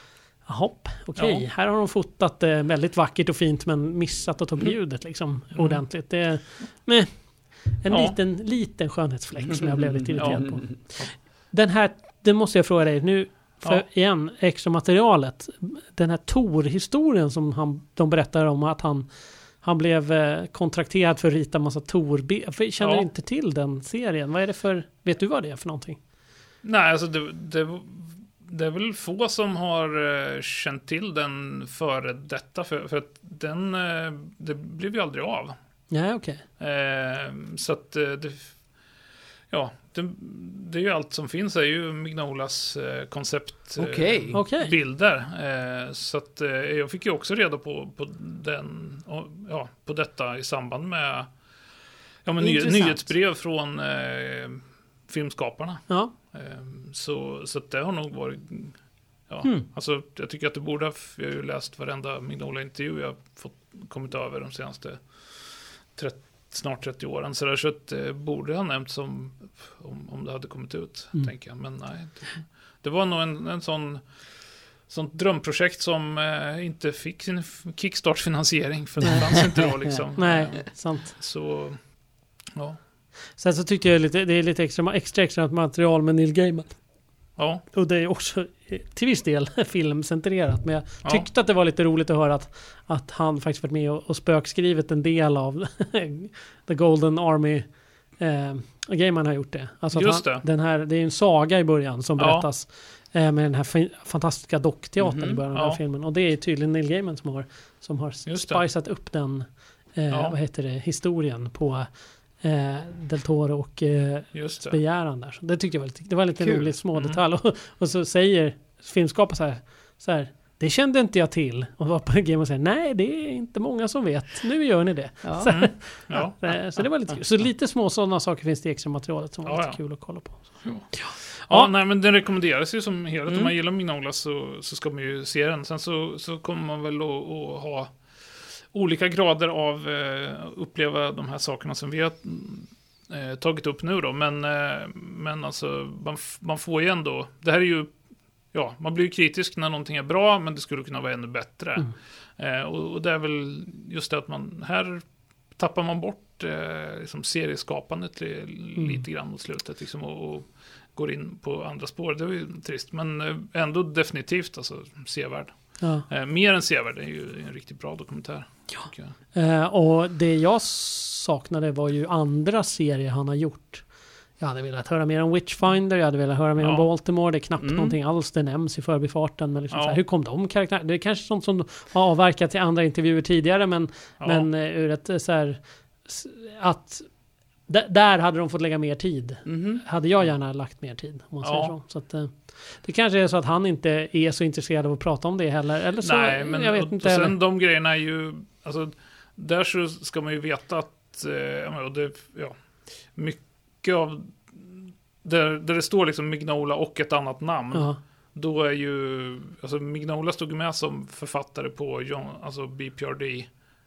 jaha, okej, Ja. här har de fotat det väldigt vackert och fint, men missat att ta upp Mm. ljudet liksom Mm. ordentligt. Det, men, en Ja. liten, liten skönhetsfläck som jag blev lite irriterad Ja. på. Den här, det måste jag fråga dig nu, för Ja. igen, extra materialet. Den här Tor-historien som han, de berättar om att han, han blev eh, kontrakterad för att rita massa tor Jag känner Ja. inte till den serien. Vad är det för, vet du vad det är för någonting? Nej, alltså det, det, det är väl få som har eh, känt till den före detta. För, för att den, eh, det blev ju aldrig av. Nej, okej. Eh, så att det, ja, det, det är ju allt som finns är ju Mignolas eh, koncept eh, Okej. Okej. bilder. Eh, så att eh, jag fick ju också reda på, på den, och, ja, på detta i samband med ja, men ny, nyhetsbrev från eh, filmskaparna. Ja. Ehm, Så, så att det har nog varit... Ja, Hmm. alltså, jag tycker att det borde ha... Jag har ju läst varenda Mignola-intervju jag har fått, kommit över de senaste 30, snart 30 åren. Så, där, så att det borde ha nämnts om, om, om det hade kommit ut, Mm. tänker jag. Men nej. Det, det var nog en, en sån sånt drömprojekt som eh, inte fick sin kickstart-finansiering. För det fanns inte då liksom. Nej, sant. Så, ja. Sen så tyckte jag lite, det är lite extra, extra extra material med Neil Gaiman. Ja, Och det är också till viss del filmcentrerat. Men jag ja. tyckte att det var lite roligt att höra att, att han faktiskt varit med och, och spökskrivit en del av The Golden Army. Eh, Gaiman har gjort det. Alltså Just han, det. Den här, det är en saga i början som Ja. berättas. Eh, med den här fin- fantastiska dockteatern Mhm, i början av ja. den här filmen. Och det är tydligen Neil Gaiman som har, som har spicat upp den eh, Ja. vad heter det, historien på eh, Del Toro och eh, begäran där. Så det tyckte jag var lite, det var lite Kul. roligt små Mm. detalj. Och, och så säger filmskaparen så här, så här, det kände inte jag till. Och var på Game och säger, nej det är inte många som vet. Nu gör ni det. Ja. Så, Mm. Ja. eh, så det var lite kul. Så lite små sådana saker finns det i extra materialet som var Ja, lite ja. kul att kolla på. Ja, Ja. nej men den rekommenderas ju som helhet. Mm. Om man gillar Mignola så, så ska man ju se den. Sen så, så kommer man väl att ha olika grader av eh, uppleva de här sakerna som vi har eh, tagit upp nu då. Men, eh, men alltså, man, man får ju ändå, det här är ju, ja, man blir ju kritisk när någonting är bra, men det skulle kunna vara ännu bättre. Mm. Eh, och, och det är väl just det att man, här tappar man bort eh, liksom serieskapandet li, Mm. lite grann mot slutet liksom, och, och går in på andra spår. Det var ju trist, men eh, ändå definitivt alltså, sevärd. Ja. Eh, mer än sevärd, det är ju en riktigt bra dokumentär. jag. Eh, och det jag saknade var ju andra serier han har gjort. Jag hade velat höra mer om Witchfinder, jag hade velat höra mer om Ja. Baltimore. Det är knappt Mm. någonting alls det nämns i förbifarten. Men liksom Ja. här, hur kom de karaktärerna? Det är kanske sånt som har avverkat i andra intervjuer tidigare, men, Ja, men eh, ur ett så här, att där hade de fått lägga mer tid. Mhm. Hade jag gärna lagt mer tid, om man säger Ja. så. så att, det kanske är så att han inte är så intresserad av att prata om det heller. Eller så, Nej, men jag vet och, inte och heller. sen de grejerna är ju, alltså, där så ska man ju veta att, eh, det, ja, mycket av, där, där det står liksom Mignola och ett annat namn, Ja, då är ju, alltså Mignola stod med som författare på John, alltså BPRD,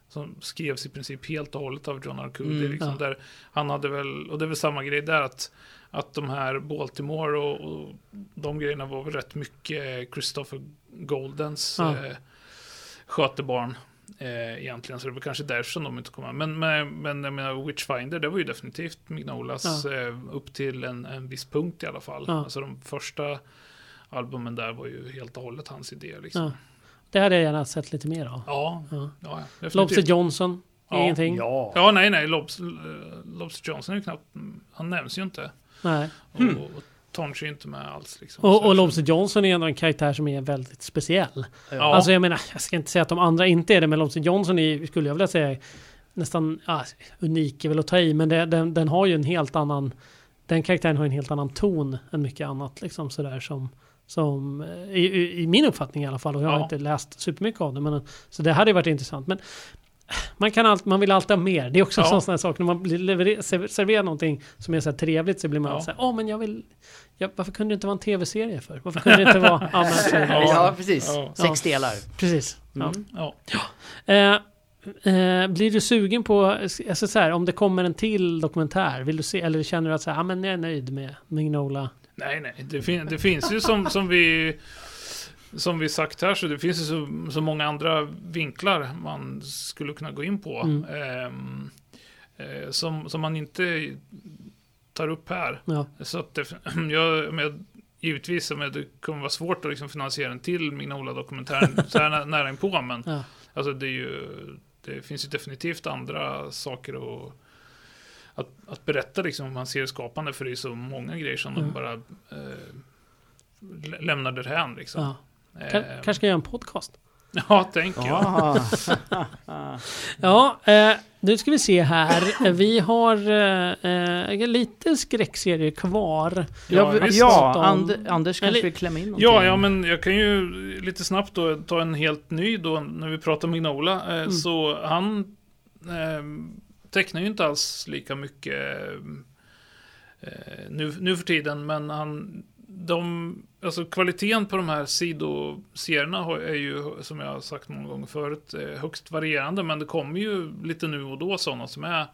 som skrevs i princip helt och hållet av John Arcudi. Mm, liksom, ja. där han hade väl, och det är väl samma grej där, att, att de här Baltimore och, och de grejerna var väl rätt mycket Christopher Goldens Ja. eh, skötebarn. Eh, egentligen, så det var kanske därför som de inte kom med. Men, men, men jag menar, Witchfinder, det var ju definitivt Mignolas eh, upp till en, en viss punkt i alla fall. Ja. Alltså de första albumen där var ju helt och hållet hans idé. Liksom. ja. Det hade jag gärna sett lite mer av. Ja, Ja. ja, ja. Lobster Johnson, Ja. ingenting. Ja. Ja, nej, nej, Lobs, eh, Lobster Johnson är ju knappt, han nämns ju inte. Nej. Och, och Tonch är inte med alls. Liksom. Och, och Lobster Johnson är ändå en karaktär som är väldigt speciell. Ja. Alltså jag menar, jag ska inte säga att de andra inte är det, men Lobster Johnson är, skulle jag vilja säga, nästan ja, unik är väl att ta i, men det, den, den har ju en helt annan, den karaktären har en helt annan ton än mycket annat liksom sådär som, som eh, i, i, min uppfattning i alla fall, och jag har Ja. inte läst supermycket av det, men så det hade varit intressant. Men man, kan allt, man vill alltid ha mer. Det är också Ja. en sån här sak. När man blir serverar någonting som är så här trevligt så blir man Ja. alltid så här, åh men jag vill... Ja, varför kunde det inte vara en tv-serie för? Varför kunde det inte vara... Ja, men, Ja, precis. Ja. Sex delar. Precis. Ja. Mm. Ja. Eh, eh, blir du sugen på, alltså så här, om det kommer en till dokumentär, vill du se, eller känner du att så här, ah, men jag är nöjd med Mignola? Nej, nej, det, fin det finns ju som, som vi som vi sagt här så det finns ju så, så många andra vinklar man skulle kunna gå in på. Mm. ehm, eh, som, som man inte tar upp här. Ja, Så att det, jag, men, givetvis, men det kommer vara svårt att liksom finansiera en till Mignola-dokumentären så här nä- nära inpå, men ja. alltså det ju, det finns ju definitivt andra saker att, att, att berätta liksom om man ser skapande, för det är så många grejer som Mm. de bara eh, lä- lämnar därhän liksom. ja. Eh, Ka- kanske ska jag göra en podcast? Ja, tänker jag. Ah. Ja, eh, nu ska vi se här. Vi har eh, eh, lite skräckserier kvar. Ja, Ja, And, Anders kanske Eller- vill klämma in någonting. Ja, ja, men jag kan ju lite snabbt då ta en helt ny då när vi pratar Mignola. Eh, Mm. Så han eh, tecknar ju inte alls lika mycket eh, nu, nu för tiden, men han de, alltså kvaliteten på de här sidoserierna är ju, som jag har sagt många gånger förut, eh, högst varierande, men det kommer ju lite nu och då sådana som är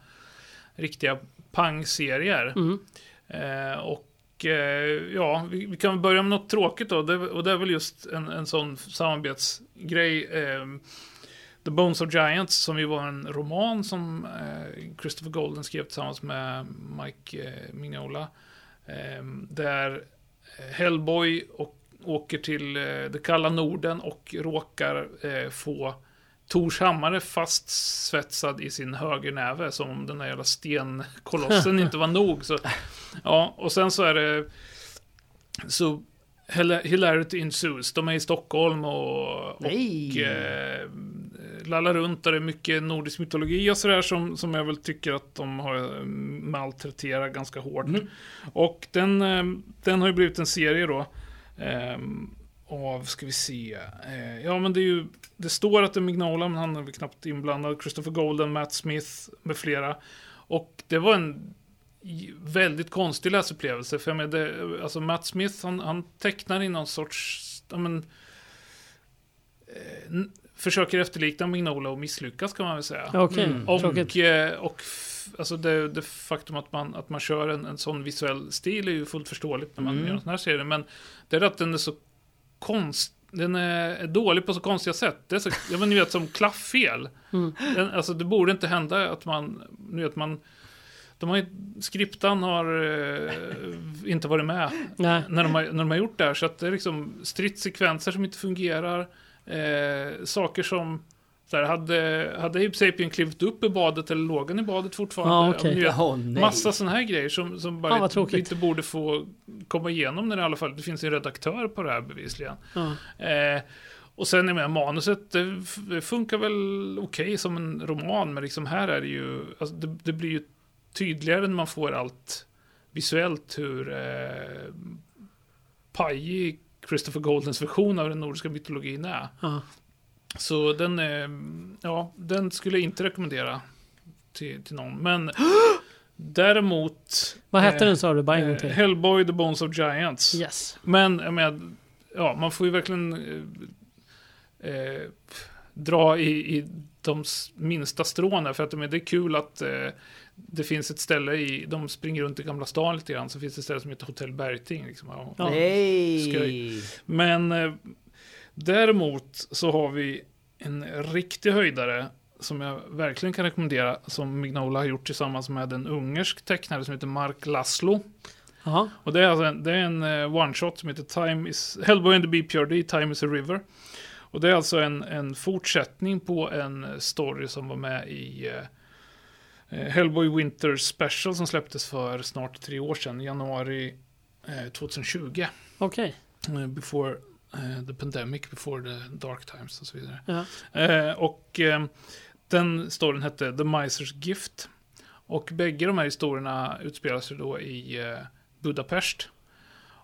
riktiga pangserier. Mm. Eh, och eh, ja, vi, vi kan börja med något tråkigt då. Det, och det är väl just en, en sån samarbetsgrej. Eh, The Bones of Giants, som ju var en roman som eh, Christopher Golden skrev tillsammans med Mike eh, Mignola. Där Hellboy och, åker till eh, det kalla Norden och råkar eh, få Tors hammare fastsvetsad i sin högernäve som om den där jävla stenkolossen inte var nog. Så, ja, och sen så är det så Hilarity ensues. De är i Stockholm och, och eh, lallar runt där det är mycket nordisk mytologi och sådär som, som jag väl tycker att de har eh, malträterat ganska hårt. Mm. Och den, eh, den har ju blivit en serie då. Eh, av, ska vi se, ja men det är ju, det står att det är Mignola, men han är väl knappt inblandad. Christopher Golden, Matt Smith med flera. Och det var en väldigt konstig läsupplevelse. För jag menar, det, alltså Matt Smith, han, han tecknar i någon sorts, ja men, försöker efterlikna Mignola och misslyckas kan man väl säga. Okej, okay. mm. och, och, eh, och alltså det, det, faktum att man, att man kör en, en sån visuell stil är ju fullt förståeligt när man mm. gör en sån här serie. Men det är att den är så konst den är dålig på så konstiga sätt. Det är så, jag menar, ni vet, som klafffel. Mm. Den, alltså, det borde inte hända att man, ni vet, man de har ju, skriptan har eh, inte varit med när de, har, när de har gjort det här. Så att det är liksom stridssekvenser som inte fungerar. Eh, saker som så här, hade, hade Ape Sapien klivit upp i badet eller låg han i badet fortfarande? Ah, okay. vet, oh, massa sådana här grejer som, som bara ah, inte, inte borde få komma igenom när det i alla fall det finns en redaktör på det här bevisligen. Ah. Eh, och sen är med manuset, det funkar väl okej okay som en roman, men liksom här är det ju, alltså det, det blir ju tydligare när man får allt visuellt hur eh, pajig Christopher Goldens version av den nordiska mytologin är. Ja. Så den, eh, ja, den skulle jag inte rekommendera till, till någon. Men däremot... Vad hette eh, den sa du? Bara en gång till. Eh, Hellboy, The Bones of Giants. Yes. Men, jag menar, ja, man får ju verkligen eh, eh dra i, i de minsta stråna. För att det är kul att eh, det finns ett ställe i, de springer runt i Gamla stan lite grann, så finns det ett ställe som heter Hotell Bergting. Liksom, ja, Nej! Men eh, däremot så har vi en riktig höjdare som jag verkligen kan rekommendera, som Mignola har gjort tillsammans med en ungersk tecknare som heter Mark Laszlo. Aha. Och det är, alltså en, det är en uh, one-shot som heter Time is, Hellboy and the BPRD, Time is a River. Och det är alltså en, en fortsättning på en story som var med i Eh, Hellboy Winter Special som släpptes för snart tre år sedan, januari 2020. Okej. Okay. Eh, before the pandemic, before the dark times och så vidare. Uh, och den storyn hette The Miser's Gift. Och bägge de här historierna utspelar sig då i Budapest.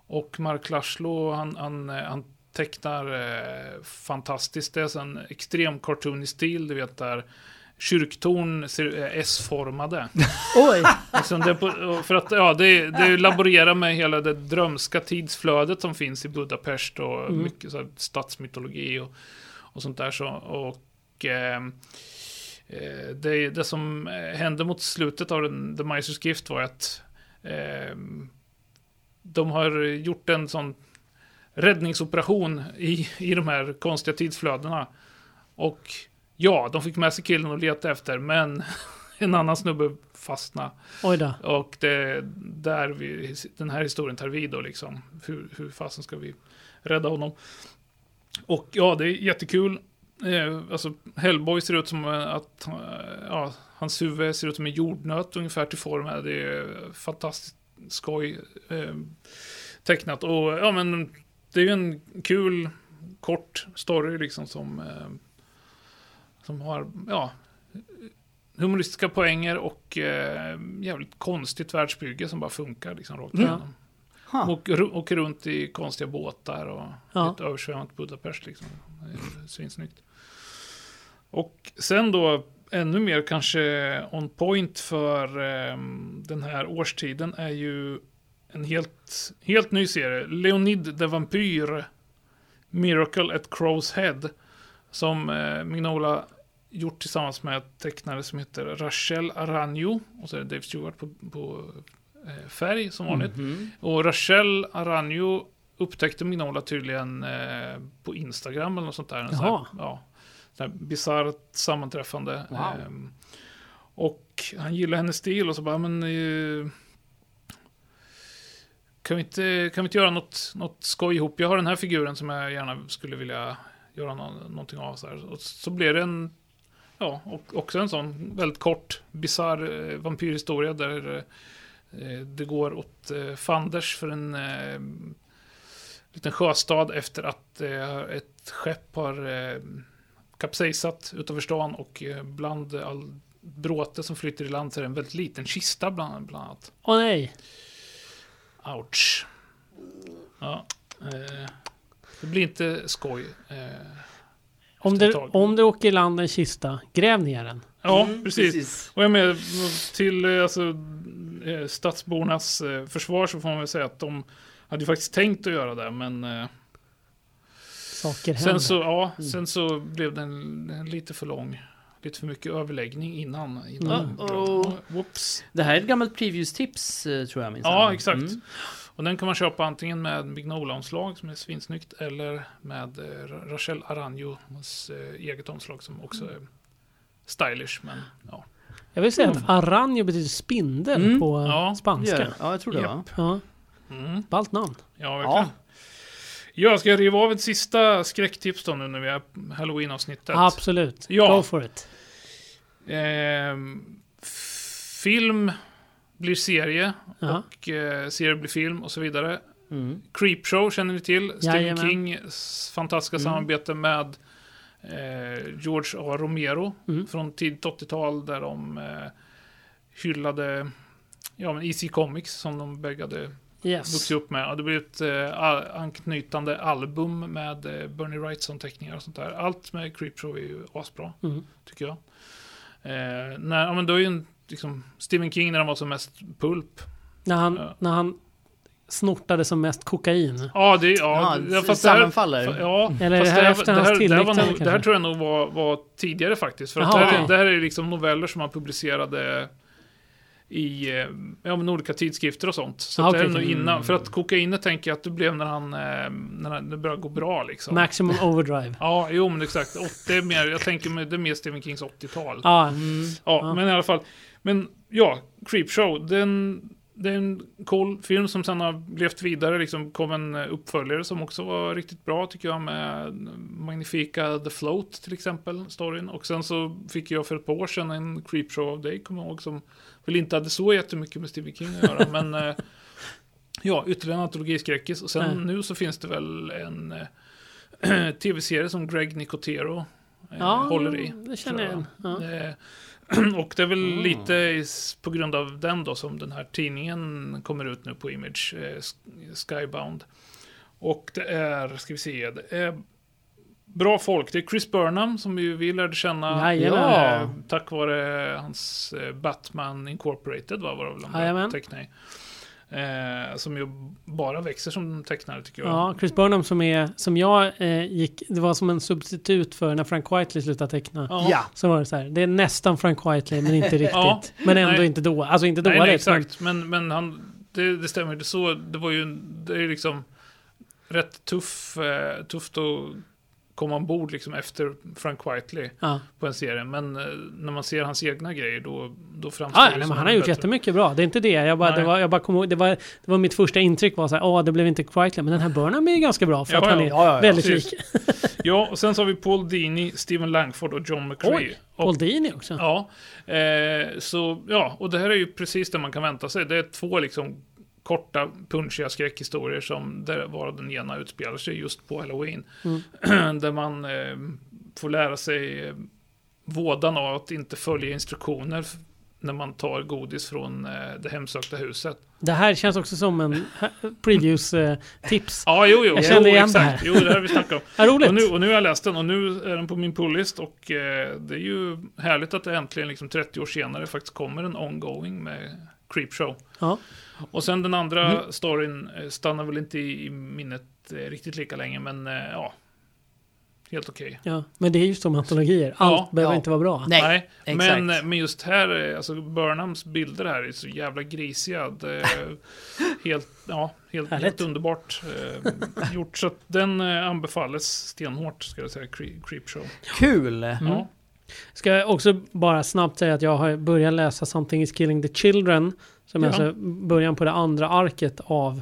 Och Mark Laszlo, han, han, han tecknar fantastiskt. Det är en extrem cartoonig stil, du vet där kyrktorn ser S-formade. Oj! Liksom det för att ja, det, det laborerar med hela det drömska tidsflödet som finns i Budapest och mm. mycket så här, stadsmytologi och, och sånt där. Så, och ehm, eh, det, det som hände mot slutet av den, The Miser's Gift var att eh, de har gjort en sån räddningsoperation i, i de här konstiga tidsflödena. Och Ja, de fick med sig killen och leta efter, men en annan snubbe fastnade. Oj då. Och det där vi, den här historien tar vid då liksom. Hur, hur fasen ska vi rädda honom? Och ja, det är jättekul. Eh, alltså, Hellboy ser ut som att eh, ja, hans huvud ser ut som en jordnöt ungefär till formen. Det är fantastiskt skoj eh, tecknat. Och ja, men det är ju en kul, kort story liksom som eh, som har, ja, humoristiska poänger och eh, jävligt konstigt världsbygge som bara funkar liksom rakt mm. igenom. Åker runt i konstiga båtar och ja. ett översvämmat Budapest liksom. Svinsnyggt. Och sen då ännu mer kanske on point för eh, den här årstiden är ju en helt, helt ny serie. Leonid the Vampyr Miracle at Crow's Head. Som eh, Mignola gjort tillsammans med en tecknare som heter Rachel Aranjo. Och så är det Dave Stewart på, på eh, färg som vanligt. Mhm. Och Rachel Aranjo upptäckte Mignola tydligen eh, på Instagram eller något sånt där. En sån här, ja, bisarrt sammanträffande. Wow. Ehm, och han gillar hennes stil och så bara, men... Eh, kan, vi inte, kan vi inte göra något, något skoj ihop? Jag har den här figuren som jag gärna skulle vilja göra nå, någonting av. Så, här. Och så blev det en... Ja, och också en sån väldigt kort, bisarr eh, vampyrhistoria där eh, det går åt eh, fanders för en liten sjöstad efter att ett skepp har kapsejsat utanför stan och bland all bråte som flyter i land så är det en väldigt liten kista bland, bland annat. Åh nej. Ouch. Ja, eh, det blir inte skoj. Eh, Om det, om det åker i land en kista, gräv ner den. ja, Mm, precis. Och jag med till eh, alltså, eh, stadsbornas eh, försvar så får man väl säga att de hade ju faktiskt tänkt att göra det, men Saker händer. sen så, ja, Mm. sen så blev det en, en lite för lång, lite för mycket överläggning innan. innan Mm. Whoops. Det här är ett gammalt previews-tips tror jag minns. Ja, exakt. Mm. Och den kan man köpa antingen med Mignola-omslag som är svinsnyggt eller med eh, Ra- Rachel Aranjos eh, eget omslag som också är stylish. Men ja, Jag vill säga Mm. att aranjo betyder spindel Mm. på Ja, spanska. det. Ja, jag tror det va? Ja, mm. ballt namn. ja verkligen. Ja. ska jag riva av ett sista skräcktips då nu när vi är Halloween-avsnittet? Absolut. Ja. Go for it. Ehm, film blir serie Ja. och eh, serie blir film och så vidare. Mm. Creepshow känner ni till. Stephen Jajamän. Kings fantastiska Mm. samarbete med eh, George A. Romero Mm. från tidigt 80-tal där de eh, hyllade ja, men EC Comics som de bägge hade Yes. vuxit upp med. Och det blev ett eh, anknytande album med eh, Bernie Wrightson-teckningar och sånt där. Allt med Creepshow är ju asbra, Mm. tycker jag. Eh, när, ja, men då är ju en, liksom, Stephen King när han var som mest pulp. När, han, Ja. när han snortade som mest kokain. Ja, det, ja, Ja, fast det här, sammanfaller. Ja, Eller fast det här hans det, här, det, här var nog, det här tror jag nog var, var tidigare faktiskt. För att Jaha, det, här, okej. det här är liksom noveller som han publicerade i eh, ja, men olika tidskrifter och sånt. Så Ah, att det är nog okej. innan. Mm. För att kokainet tänker jag att det blev när han, eh, när han- det började gå bra liksom. Maximum overdrive. Ja, jo men exakt. Åt- Det är mer, jag tänker mig, det är mer Stephen Kings 80-tal. Ja, Mm. Ja, Ja. men i alla fall. Men ja, Creepshow. Den, det är en cool film som sen har levt vidare. Liksom kom en eh, uppföljare som också var riktigt bra tycker jag. Med magnifika The Float till exempel, storyn. Och sen så fick jag för ett par år sedan en Creepshow av dig, kommer jag ihåg. Som väl inte hade så jättemycket med Stephen King att göra. men eh, ja, ytterligare en antologiskräckis. Och sen Mm. nu så finns det väl en eh, tv-serie som Greg Nicotero eh, ja håller i. det känner jag igen. Ja. Och det är väl Mm. lite på grund av den då som den här tidningen kommer ut nu på Image, eh, Sk- Skybound. Och det är, ska vi se, det är bra folk. Det är Chris Burnham som vi, vi lärde känna eh, tack vare hans eh, Batman Incorporated va, var det väl Jajamän. Eh, som ju bara växer som tecknare tycker jag. Ja, Chris Burnham som är, som jag eh, gick, det var som en substitut för när Frank Whiteley slutade teckna. Ja. Så var det så här, det är nästan Frank Whiteley men inte riktigt. Ja, men ändå nej. inte då, alltså inte Nej, dåligt. nej, men- exakt. Men, men han, det, det stämmer. Det, är så, det var ju, det är liksom rätt tuff, eh, tufft att komma ombord liksom efter Frank Whiteley Ja. på en serie. Men eh, när man ser hans egna grejer då, då framstår Ja, det nej, som han har gjort bättre. jättemycket bra. Det är inte det. Jag bara, Nej. det var, jag bara kom ihåg, det var, det var mitt första intryck var så här, åh, det blev inte Whiteley, men den här Burnham är ju ganska bra för Ja, att han är väldigt lik. Ja, och sen så har vi Paul Dini, Steven Langford och John McCree. Oj, och, Paul Dini också. Ja, eh, så ja, och det här är ju precis det man kan vänta sig. Det är två liksom korta, punchiga skräckhistorier som där varav den ena utspelar sig just på Halloween. Mm. där man eh, får lära sig eh, vådan av att inte följa instruktioner när man tar godis från eh, det hemsökta huset. Det här känns också som en previews-tips. Ja, jo, jo. Jag kände jo, igen det exakt. här. Jo, det har vi snackat om. Ja, roligt. Och nu, och nu har jag läst den och nu är den på min pullist och eh, det är ju härligt att det äntligen liksom 30 år senare faktiskt kommer en ongoing med Creepshow. Ja. Och sen den andra Mm. storyn eh, stannar väl inte i, minnet eh, riktigt lika länge men eh, ja. helt okej. Ja, men det är ju som antologier. Allt Ja, behöver ja. inte vara bra. Nej, exakt. men, men just här, alltså Burnhams bilder här är så jävla grisiga. Helt, ja, helt, helt underbart eh, gjort. Så att den anbefalles stenhårt, ska jag säga, Cre- Creepshow. Kul! Ja. Ska jag också bara snabbt säga att jag har börjat läsa Something is killing the children. Som är Ja. alltså början på det andra arket av...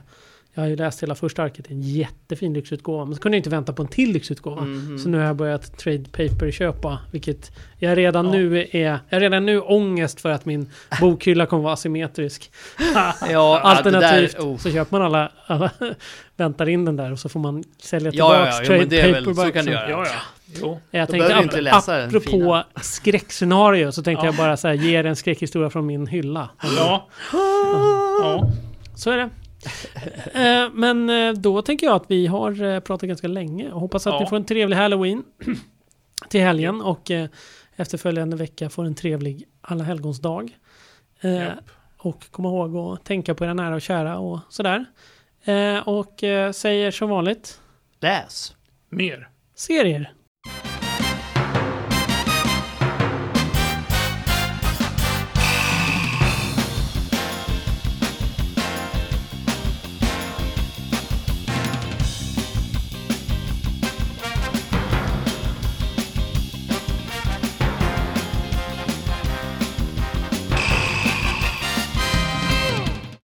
Jag har ju läst hela första arket, en jättefin lyxutgåva. Men så kunde jag inte vänta på en till lyxutgåva. Mhm. Så nu har jag börjat trade paper köpa, vilket jag redan Ja. nu är... Jag har redan nu ångest för att min bokhylla kommer vara asymmetrisk. Ja, Alternativt där, oh. så köper man alla, alla, väntar in den där och så får man sälja Ja, tillbaks ja, ja, jo, trade är väl- så kan du göra. Ja, ja. Jo. Jag tänkte, ap- inte läsa apropå skräckscenario så tänkte Ja. jag bara så här, ge er en skräckhistoria från min hylla. Ja. ja. Så är det. Eh, Men eh, då tänker jag att vi har eh, pratat ganska länge och hoppas att Ja. ni får en trevlig halloween till helgen och efterföljande vecka får en trevlig alla helgons dag. Japp. Och kom ihåg att tänka på era nära och kära och sådär. Och säger som vanligt, Läs! Mer. serier.